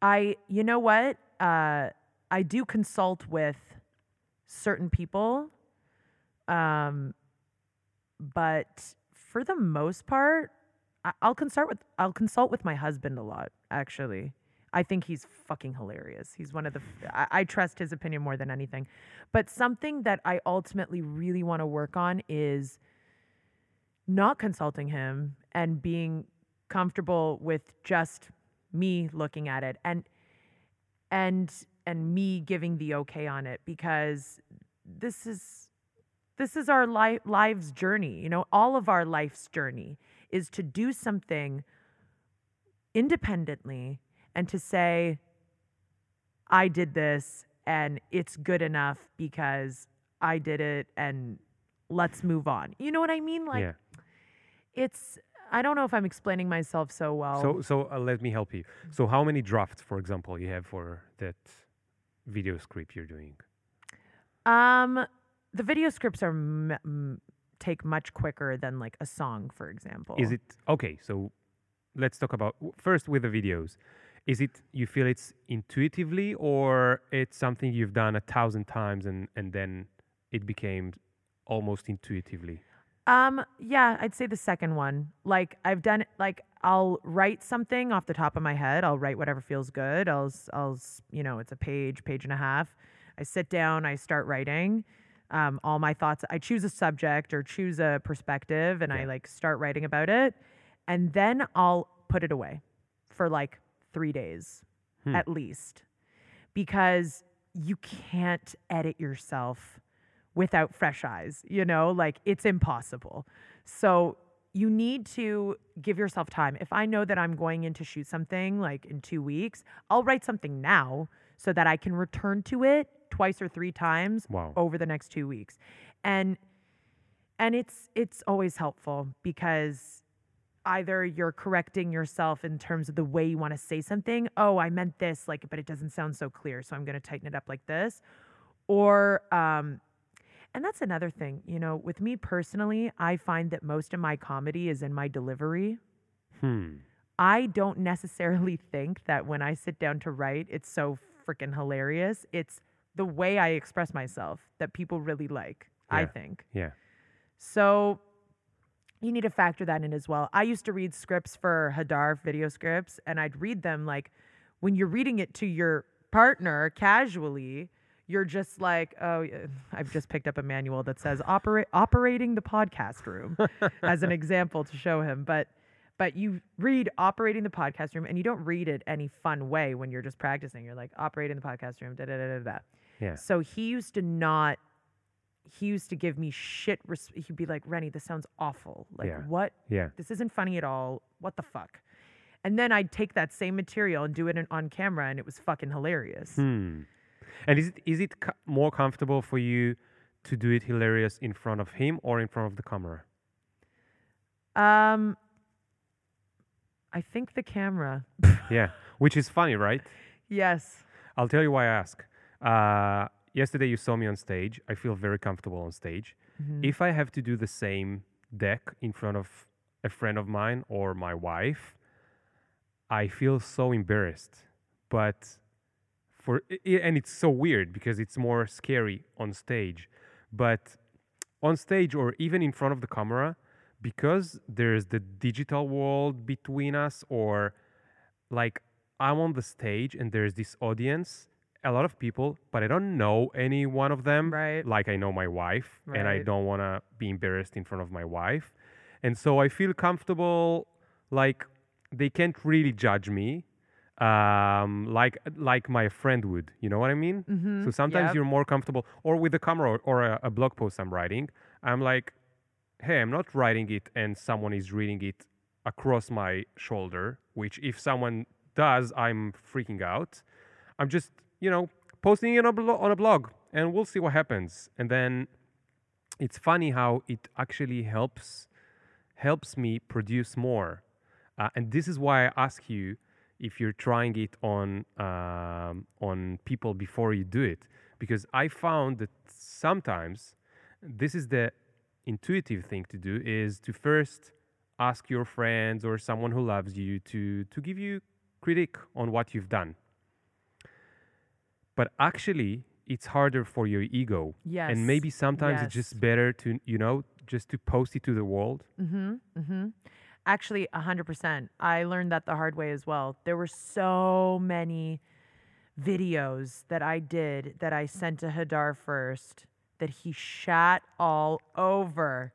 I, you know what? Uh, I do consult with certain people, um, but for the most part, I- I'll consult with I'll consult with my husband a lot. Actually, I think he's fucking hilarious. He's one of the I trust his opinion more than anything. But something that I ultimately really want to work on is not consulting him and being comfortable with just me looking at it and and and me giving the okay on it because this is this is our li- lives journey you know all of our life's journey is to do something independently and to say i did this and it's good enough because i did it and let's move on you know what i mean like yeah. it's i don't know if i'm explaining myself so well So so uh, let me help you. So how many drafts, for example, you have for that video script you're doing? Um, the video scripts are m- m- take much quicker than like a song, for example. Is it okay? So let's talk about first with the videos. Is it you feel it's intuitively, or it's something you've done a thousand times and and then it became almost intuitively? Um, yeah, I'd say the second one. Like I've done it like I'll write something off the top of my head. I'll write whatever feels good. I'll I'll you know, it's a page, page and a half. I sit down, I start writing. Um, all my thoughts. I choose a subject or choose a perspective, and I like start writing about it, and then I'll put it away for like three days Hmm. at least, because you can't edit yourself without fresh eyes, you know, like it's impossible. So you need to give yourself time. If I know that I'm going in to shoot something like in two weeks, I'll write something now so that I can return to it twice or three times Wow. over the next two weeks. And and it's it's always helpful because either you're correcting yourself in terms of the way you want to say something. Oh, I meant this, like, but it doesn't sound so clear, so I'm going to tighten it up like this. Or, um, and that's another thing, you know, with me personally, I find that most of my comedy is in my delivery. Hmm. I don't necessarily think that when I sit down to write, it's so freaking hilarious. It's the way I express myself that people really like, I think. Yeah. So you need to factor that in as well. I used to read scripts for Hadar video scripts, and I'd read them like when you're reading it to your partner casually, you're just like, oh, I've just picked up a manual that says operate operating the podcast room as an example to show him, but. But you read operating the podcast room and you don't read it any fun way when you're just practicing. You're like operating the podcast room, da da da da da. Yeah. So he used to not. He used to give me shit. Res- he'd be like, "Renny, this sounds awful. Like, Yeah. what? Yeah. This isn't funny at all. What the fuck?" And then I'd take that same material and do it in, on camera, and it was fucking hilarious. Hmm. And is it is it co- more comfortable for you to do it hilarious in front of him or in front of the camera? Um, I think the camera. yeah. Which is funny, right? Yes. I'll tell you why I ask. Uh, yesterday you saw me on stage. I feel very comfortable on stage. Mhm. If I have to do the same deck in front of a friend of mine or my wife, I feel so embarrassed. But for and it's so weird because it's more scary on stage. But on stage or even in front of the camera, because there's the digital world between us or like I'm on the stage and there's this audience, a lot of people, but I don't know any one of them. Right. Like I know my wife, and I don't want to be embarrassed in front of my wife, and so I feel comfortable. Like they can't really judge me, um, like like my friend would. You know what I mean? Mhm. So sometimes Yep. you're more comfortable, or with the camera or, or a, a blog post I'm writing. I'm like, hey, I'm not writing it and someone is reading it across my shoulder, which if someone does, I'm freaking out. I'm just, you know, posting it on a, blo- on a blog and we'll see what happens. And then it's funny how it actually helps helps me produce more. Uh, and this is why I ask you if you're trying it on um, on people before you do it, because I found that sometimes this is the intuitive thing to do is to first ask your friends or someone who loves you to to give you critique on what you've done. But actually, it's harder for your ego. Yes. And maybe sometimes it's just better to, you know, just to post it to the world. Mm-hmm. Mm-hmm. Actually, hundred percent. I learned that the hard way as well. There were so many videos that I did that I sent to Hadar first that he shat all over.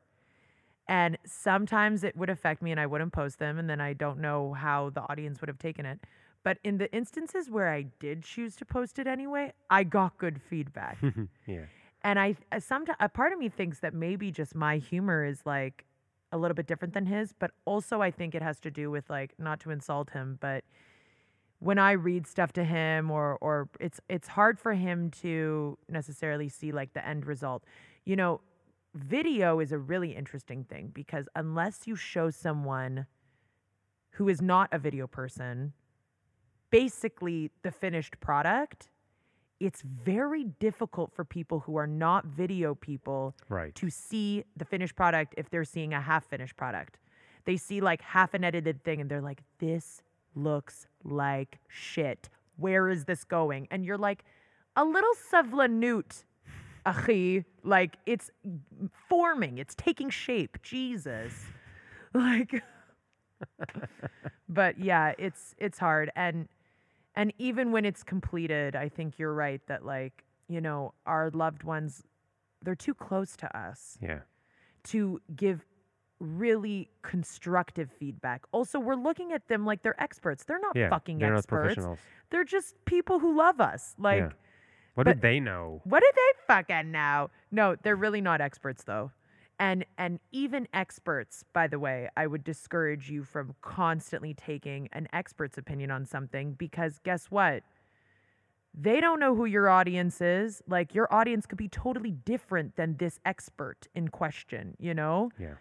And sometimes it would affect me and I wouldn't post them and then I don't know how the audience would have taken it. But in the instances where I did choose to post it anyway, I got good feedback. yeah. And I uh, sometimes a part of me thinks that maybe just my humor is like a little bit different than his, but also I think it has to do with like not to insult him, but when I read stuff to him or or it's it's hard for him to necessarily see like the end result. You know, video is a really interesting thing because unless you show someone who is not a video person basically the finished product, it's very difficult for people who are not video people Right. to see the finished product if they're seeing a half finished product. They see like half an edited thing and they're like, this looks like shit. Where is this going? And you're like, a little savlanut, achi. Like it's forming, it's taking shape. Jesus. Like, but yeah, it's it's hard. And and even when it's completed, I think you're right that like, you know, our loved ones, they're too close to us Yeah. to give really constructive feedback. Also, we're looking at them like they're experts. They're not Yeah. fucking They're not experts. professionals. They're just people who love us. Like, yeah. What do they know? what do they fucking know? No, they're really not experts though. And and even experts, by the way, I would discourage you from constantly taking an expert's opinion on something because guess what? They don't know who your audience is. Like your audience could be totally different than this expert in question, you know? Yeah.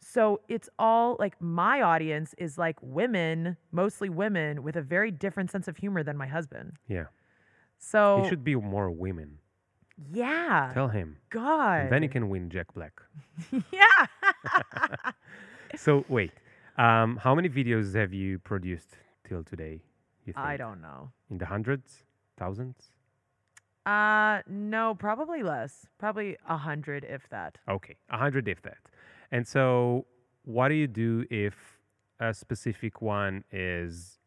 So it's all like my audience is like women, mostly women with a very different sense of humor than my husband. Yeah. So It should be more women. Yeah. Tell him. God. And then he can win Jack Black. yeah. so wait, um, how many videos have you produced till today? You think? I don't know. In the hundreds, thousands? Uh no, probably less. Probably a hundred if that. Okay, a hundred if that. And so, what do you do if a specific one is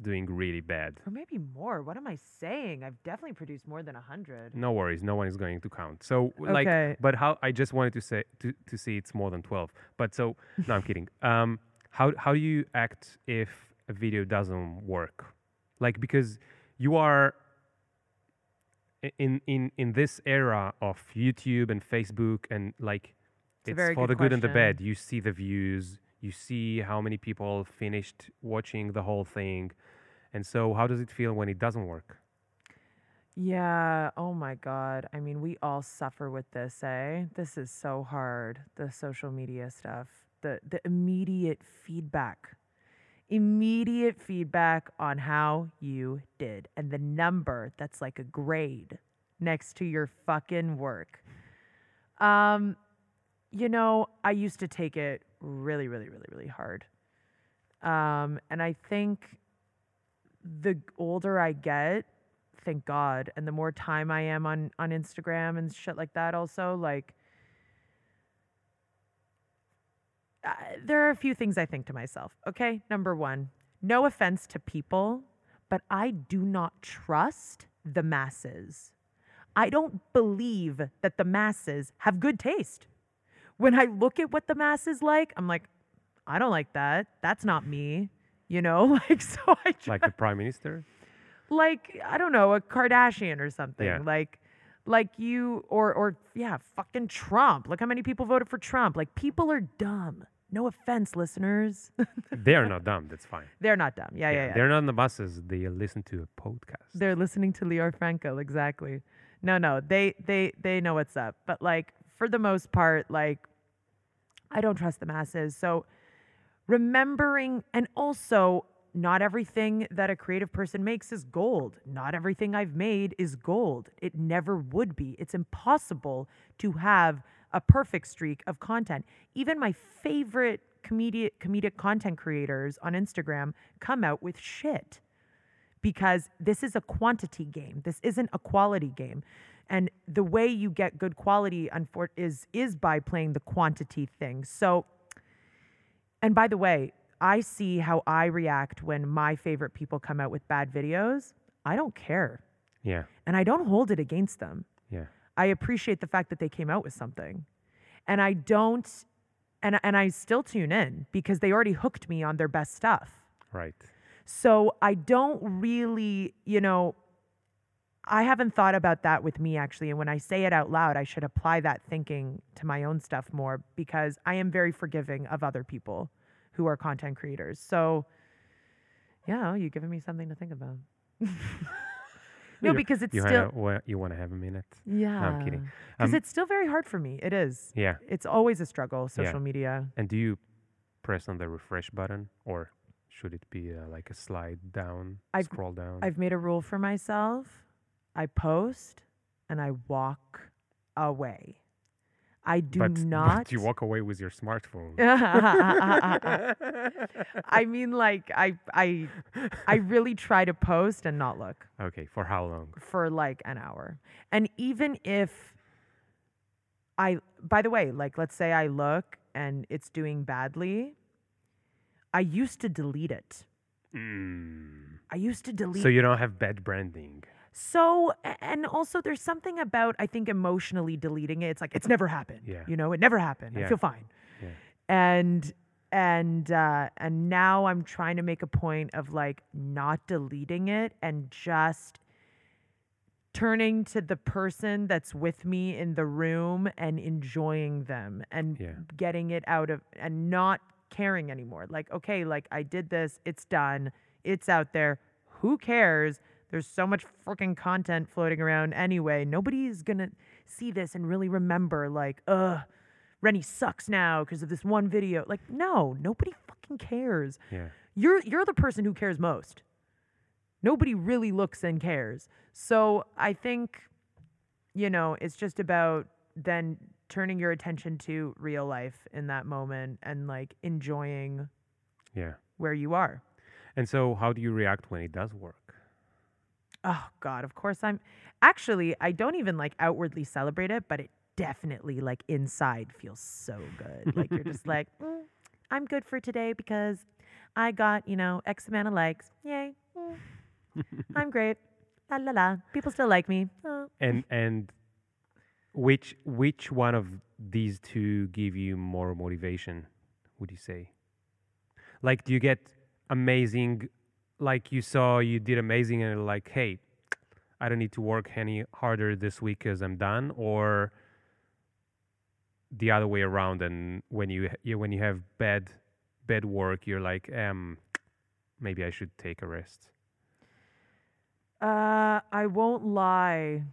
doing really bad? Or maybe more. What am I saying? I've definitely produced more than a hundred. No worries, no one is going to count. So, like, Okay. but how? I just wanted to say to, to see it's more than twelve. But so, no, I'm kidding. Um, how how do you act if a video doesn't work? Like because you are in in in this era of YouTube and Facebook and like It's it's for the good and the bad. You see the views, you see how many people finished watching the whole thing. And so how does it feel when it doesn't work? Yeah. Oh my God. I mean, we all suffer with this, eh? This is so hard. The social media stuff. The the immediate feedback. Immediate feedback on how you did. And the number that's like a grade next to your fucking work. Um, you know, I used to take it really, really, really, really hard. Um, and I think the older I get, thank God, and the more time I am on on Instagram and shit like that, also like. Uh, there are a few things I think to myself. Okay, number one, no offense to people, but I do not trust the masses. I don't believe that the masses have good taste. When I look at what the masses like, I'm like, I don't like that. That's not me. You know, like so I try Like the prime minister? like I don't know, a Kardashian or something. Yeah. Like like you or or yeah, fucking Trump. Look how many people voted for Trump. Like people are dumb. No offense, listeners. they are not dumb. That's fine. They're not dumb. Yeah, yeah, yeah. They're not on the buses. They listen to a podcast. They're listening to Leo Franco, exactly. No, no, they they they know what's up. But like for the most part, like I don't trust the masses. So remembering and also not everything that a creative person makes is gold. Not everything I've made is gold. It never would be. It's impossible to have a perfect streak of content. Even my favorite comedic comedic content creators on Instagram come out with shit because this is a quantity game. This isn't a quality game. And the way you get good quality unfor- is is by playing the quantity thing. So and by the way, I see how I react when my favorite people come out with bad videos. I don't care. Yeah. And I don't hold it against them. Yeah. I appreciate the fact that they came out with something. And I don't and and I still tune in because they already hooked me on their best stuff. Right. So I don't really, you know, I haven't thought about that with me actually. And when I say it out loud, I should apply that thinking to my own stuff more because I am very forgiving of other people who are content creators. So, yeah, you're giving me something to think about. no, because it's you still, Wanna, you want to have a minute? yeah. I'm kidding. Because Um, it's still very hard for me. It is. Yeah. It's always a struggle, Yeah. social media. And do you press on the refresh button or should it be uh, like a slide down, I've- scroll down? I've made a rule for myself. I post and I walk away. I do but, not. But you walk away with your smartphone. I mean, like I, I, I really try to post and not look okay. For how long? for like an hour. And even if I, by the way, like let's say I look and it's doing badly, I used to delete it. Mm. I used to delete. So you don't have bad branding. So, and also there's something about, I think, emotionally deleting it. It's like, it's never happened. Yeah. You know, it never happened. Yeah. I feel fine. Yeah. And, and, uh, and now I'm trying to make a point of like not deleting it and just turning to the person that's with me in the room and enjoying them and Yeah. getting it out of, and not caring anymore. Like, okay, like I did this, it's done, it's out there. Who cares? There's so much freaking content floating around anyway. Nobody's gonna see this and really remember, like, ugh, Renny sucks now because of this one video. Like, no, nobody fucking cares. Yeah. You're you're the person who cares most. Nobody really looks and cares. So I think, you know, it's just about then turning your attention to real life in that moment and like enjoying Yeah. where you are. And so, how do you react when it does work? Oh God, of course I'm actually I don't even like outwardly celebrate it, but it definitely like inside feels so good. Like you're just like, "Mm, I'm good for today because I got, you know, X amount of likes. Yay. Mm, I'm great. La la la. People still like me. Oh. And and which which one of these two give you more motivation? Would you say? Like, do you get amazing? Like you saw, you did amazing, and like, hey, I don't need to work any harder this week because I'm done, or the other way around. And when you, you when you have bad bad work, you're like, um, maybe I should take a rest. Uh, I won't lie.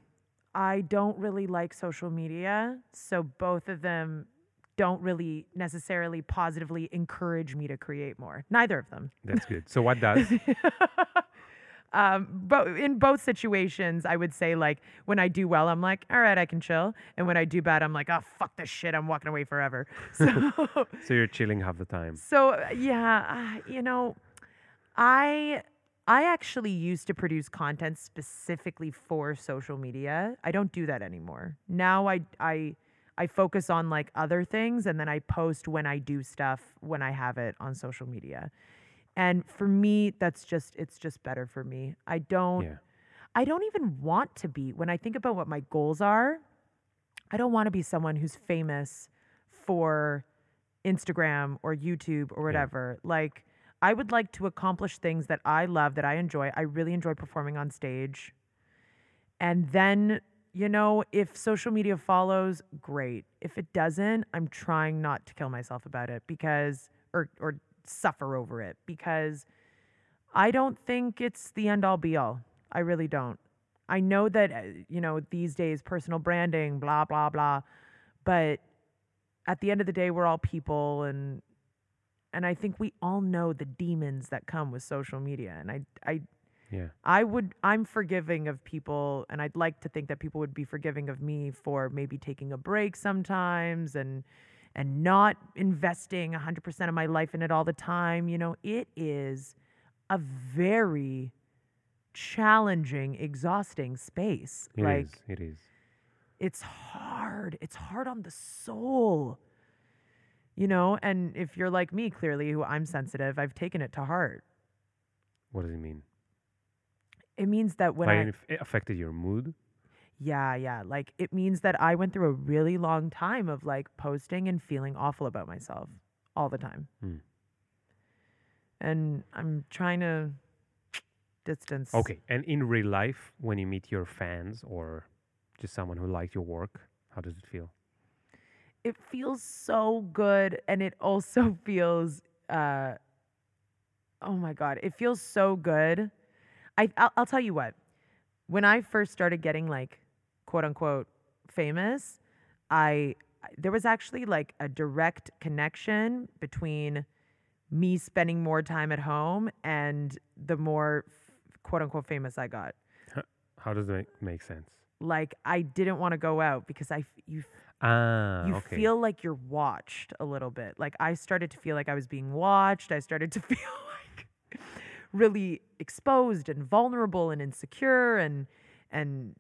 I don't really like social media, so both of them don't really necessarily positively encourage me to create more. Neither of them. That's good. So what does? um, but in both situations, I would say like when I do well, I'm like, all right, I can chill, and when I do bad, I'm like, oh fuck this shit, I'm walking away forever. So, so you're chilling half the time. so yeah, uh, you know, I I actually used to produce content specifically for social media. I don't do that anymore. Now I I I focus on like other things and then I post when I do stuff when I have it on social media. And for me that's just it's just better for me. I don't Yeah. I don't even want to be when I think about what my goals are, I don't want to be someone who's famous for Instagram or YouTube or whatever. Like I would like to accomplish things that I love, that I enjoy. I really enjoy performing on stage. And then, you know, if social media follows, great. If it doesn't, I'm trying not to kill myself about it because, or, or suffer over it because I don't think it's the end all be all. I really don't. I know that, uh, you know, these days, personal branding, blah, blah, blah. But at the end of the day, we're all people and, and I think we all know the demons that come with social media. And I, I, Yeah. I would I'm forgiving of people and I'd like to think that people would be forgiving of me for maybe taking a break sometimes and and not investing 100% of my life in it all the time. You know, it is a very challenging, exhausting space. It is. like It is. it's hard. It's hard on the soul. You know, and if you're like me, clearly, who I'm sensitive, I've taken it to heart. What does it mean? It means that when like I it affected your mood? Yeah, yeah. Like it means that I went through a really long time of like posting and feeling awful about myself all the time. Hmm. And I'm trying to distance. Okay. And in real life, when you meet your fans or just someone who likes your work, how does it feel? It feels so good and it also feels uh oh my god, it feels so good. I I'll, I'll tell you what. When I first started getting like quote unquote famous, I there was actually like a direct connection between me spending more time at home and the more quote unquote famous I got. How does that make sense? Like I didn't want to go out because I you Ah, you okay. feel like you're watched a little bit. Like I started to feel like I was being watched. I started to feel really exposed and vulnerable and insecure and and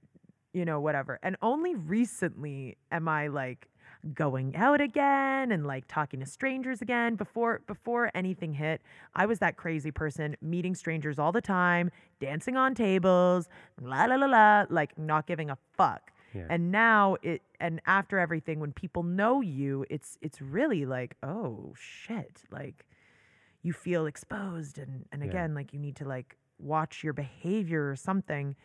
you know whatever. And only recently am I like going out again and like talking to strangers again before before anything hit i was that crazy person meeting strangers all the time dancing on tables la la la la like not giving a fuck Yeah. and now it and after everything when people know you it's it's really like oh shit like you feel exposed and and Yeah. again like you need to like watch your behavior or something.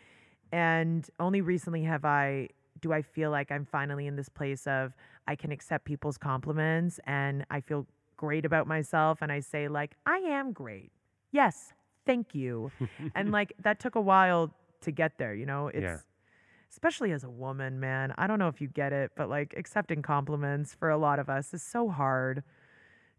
And only recently have i do i feel like i'm finally in this place of i can accept people's compliments and i feel great about myself and i say like i am great. Yes thank you. And like that took a while to get there you know? It's Yeah. especially as a woman man i don't know if you get it but like accepting compliments for a lot of us is so hard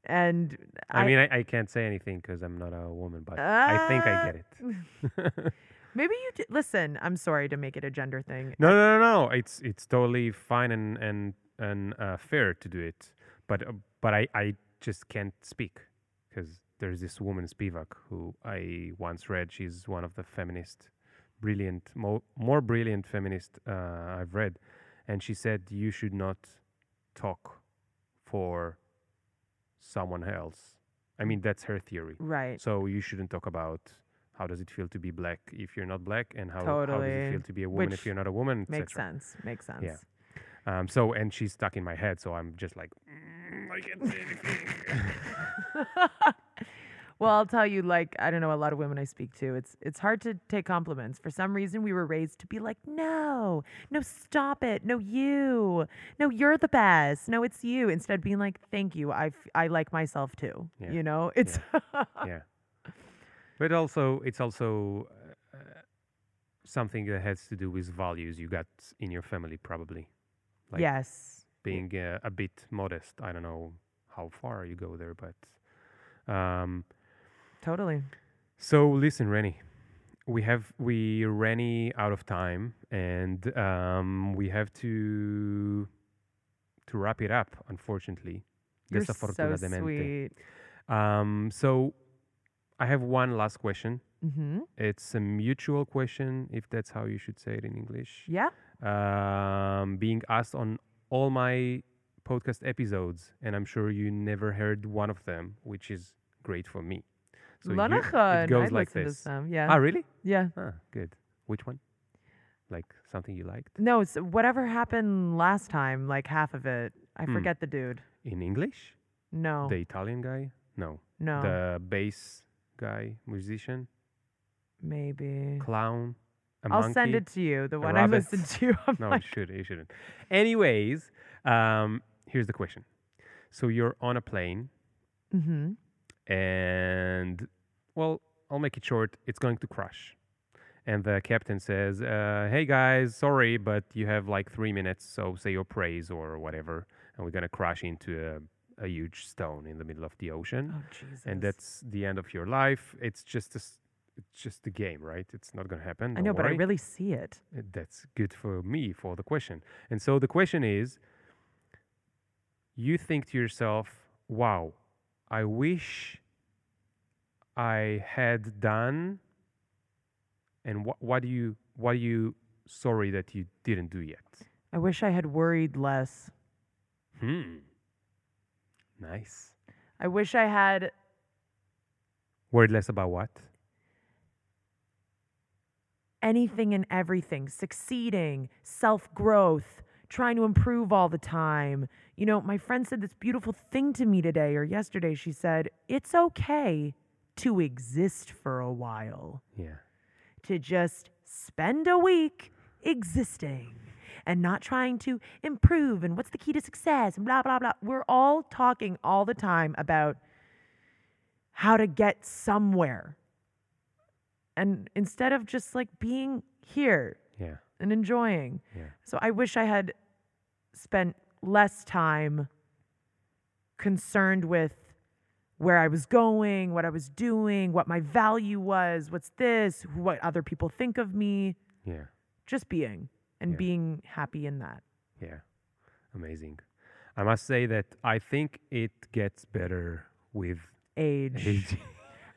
and I, mean, I, I can't say anything because I'm not a woman, but I think I get it. maybe you d- listen i'm sorry to make it a gender thing No, no, no, no. It's it's totally fine and and and uh, fair to do it, but uh, but I I just can't speak because there's this woman Spivak who I once read. She's one of the feminist, brilliant, mo- more brilliant feminist uh, I've read, and she said you should not talk for someone else. I mean that's her theory. right So you shouldn't talk about how does it feel to be black if you're not black, and how, how does it feel to be a woman Which if you're not a woman. makes sense makes sense Yeah. Um, so and she's stuck in my head, so I'm just like, "Mm, I can't say anything. well i'll tell you like i don't know a lot of women i speak to it's it's hard to take compliments. For some reason we were raised to be like no no stop it. No you. No you're the best. No it's you. Instead of being like thank you. I, f- I like myself too Yeah. you know? It's yeah, but also it's also uh, something that has to do with values you got in your family, probably. Like yes. being uh, a bit modest. I don't know how far you go there, but um, totally So listen, Renny, we have we Rennie out of time, and um, we have to to wrap it up. Unfortunately, you're so Desafortunadamente. sweet Um, so I have one last question. mm-hmm. It's a mutual question, if that's how you should say it in English. yeah Um, being asked on all my podcast episodes, and I'm sure you never heard one of them, which is great for me. So Lanachan, it goes I'd like this. yeah Ah, really? yeah Ah, good. Which one? Like something you liked no it's whatever happened last time like half of it i Hmm. forget the dude in English? no The Italian guy? No. no The bass guy, musician, maybe clown. A I'll send it to you. The one? I listened to. I'm No, like, you shouldn't. You shouldn't. Anyways, um, here's the question. So you're on a plane, mm-hmm. And well, I'll make it short. It's going to crash, and the captain says, uh, "Hey guys, sorry, but you have like three minutes. So say your praise or whatever, and we're gonna crash into a, a huge stone in the middle of the ocean." Oh Jesus. and that's the end of your life. It's just a, it's just a game, right? It's not gonna happen. I know, but I really see it. Uh, That's good for me for the question. And so the question is, you think to yourself, "Wow, I wish I had done." And what what do you what are you sorry that you didn't do yet? I wish I had worried less. Hmm. Nice. I wish I had Worried less about what? anything and everything, succeeding, self growth, trying to improve all the time. You know, my friend said this beautiful thing to me today or yesterday. She said, It's okay to exist for a while, Yeah. to just spend a week existing and not trying to improve and what's the key to success and blah, blah, blah. We're all talking all the time about how to get somewhere. And instead of just like being here Yeah. and enjoying. Yeah. So I wish I had spent less time concerned with where I was going, what I was doing, what my value was, what's this, what other people think of me, Yeah. just being and Yeah. being happy in that. Yeah, amazing. I must say that I think it gets better with Age. age.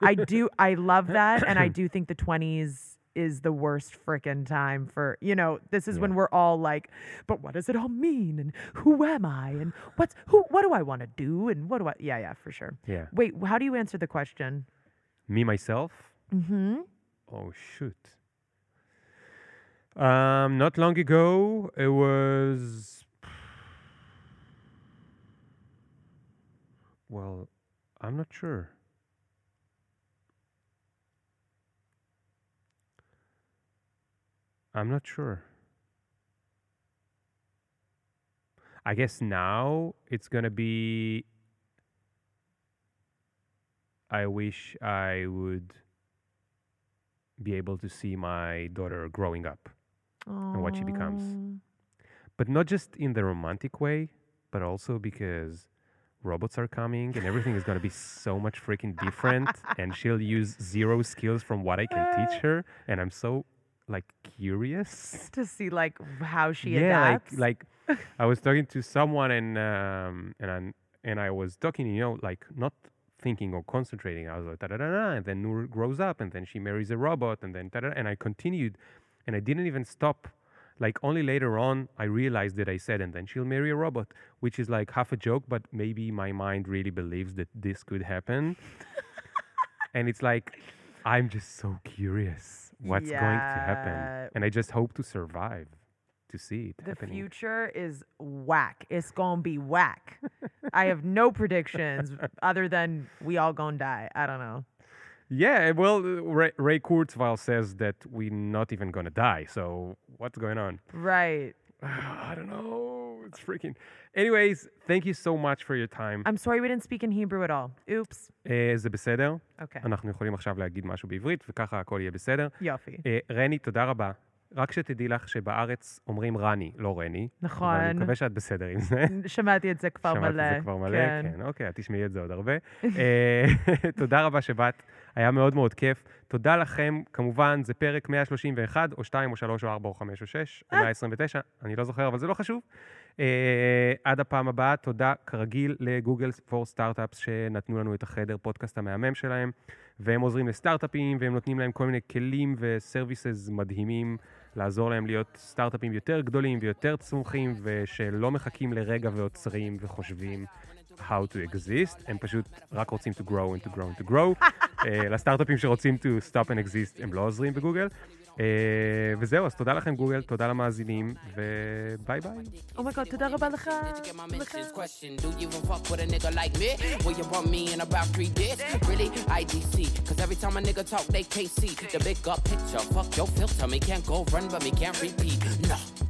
I do I love that and I do think the 20s is the worst frickin' time for, you know, this is when we're all like, but what does it all mean and who am I and what's who what do I want to do and what do I Yeah, yeah, for sure. yeah, Wait, how do you answer the question? me myself. mm-hmm Oh shoot. Um, not long ago, it was. Well, I'm not sure. I'm not sure. I guess now it's gonna be. I wish I would be able to see my daughter growing up, And what she becomes. But not just in the romantic way, but also because robots are coming and everything is gonna be so much freaking different, and she'll use zero skills from what I can teach her, and I'm so like curious. To see like how she yeah, adapts. like like I was talking to someone and um and I and I was talking, you know, like not thinking or concentrating. I was like da da da da, and then Noor grows up, and then she marries a robot, and then da da, and I continued, and I didn't even stop. Like only later on, I realized that I said, and then she'll marry a robot, which is like half a joke, but maybe my mind really believes that this could happen. and it's like, I'm just so curious what's going to happen, and I just hope to survive to see it the happening. future is whack. It's gonna be whack. I have no predictions other than we all gonna die. I don't know. Yeah, well, Ray, Ray Kurzweil says that we're not even gonna die. So what's going on? Right. I don't know. It's freaking. Anyways, thank you so much for your time. I'm sorry we didn't speak in Hebrew at all. Oops. אה, זה בסדר? Okay. אנחנו יכולים עכשיו להגיד משהו בעברית, וככה הכל יהיה בסדר. יופי. אה, רני, תודה רבה. רק שתדעי לך שבארץ אומרים רני, לא רני. אבל נכון. אני מקווה שאת בסדר עם זה. שמעתי את זה כבר שמעת מלא. את זה כבר מלא, כן. כן, אוקיי, את תשמעי את זה עוד הרבה. אה, תודה רבה שבאת, היה מאוד מאוד כיף. תודה לכם, כמובן, זה פרק 131, או 2, או 3, או 4, או 5, או 6, או 129, אני לא זוכר, אבל זה לא חשוב. אה, עד הפעם הבאה, תודה כרגיל לגוגל פור סטארט-אפס שנתנו לנו את החדר פודקאסט המהמם שלהם, והם עוזרים לסטארט-אפים, והם נותנים להם כל מיני כלים וסרוויסס מדהימים, לעזור להם להיות סטארט-אפים יותר גדולים ויותר צמוחים, ושלא מחכים לרגע ועוצרים וחושבים how to exist, הם פשוט רק רוצים to grow and to grow and to grow. אה, לסטארט-אפים שרוצים to stop and exist הם לא עוזרים בגוגל. וזהו, אז תודה לכם גוגל, תודה למאזינים, וביי ביי. אומייגוד, תודה רבה לך. talk, they can't see. The big up picture, fuck your filter, me can't go run, but me can't repeat. No.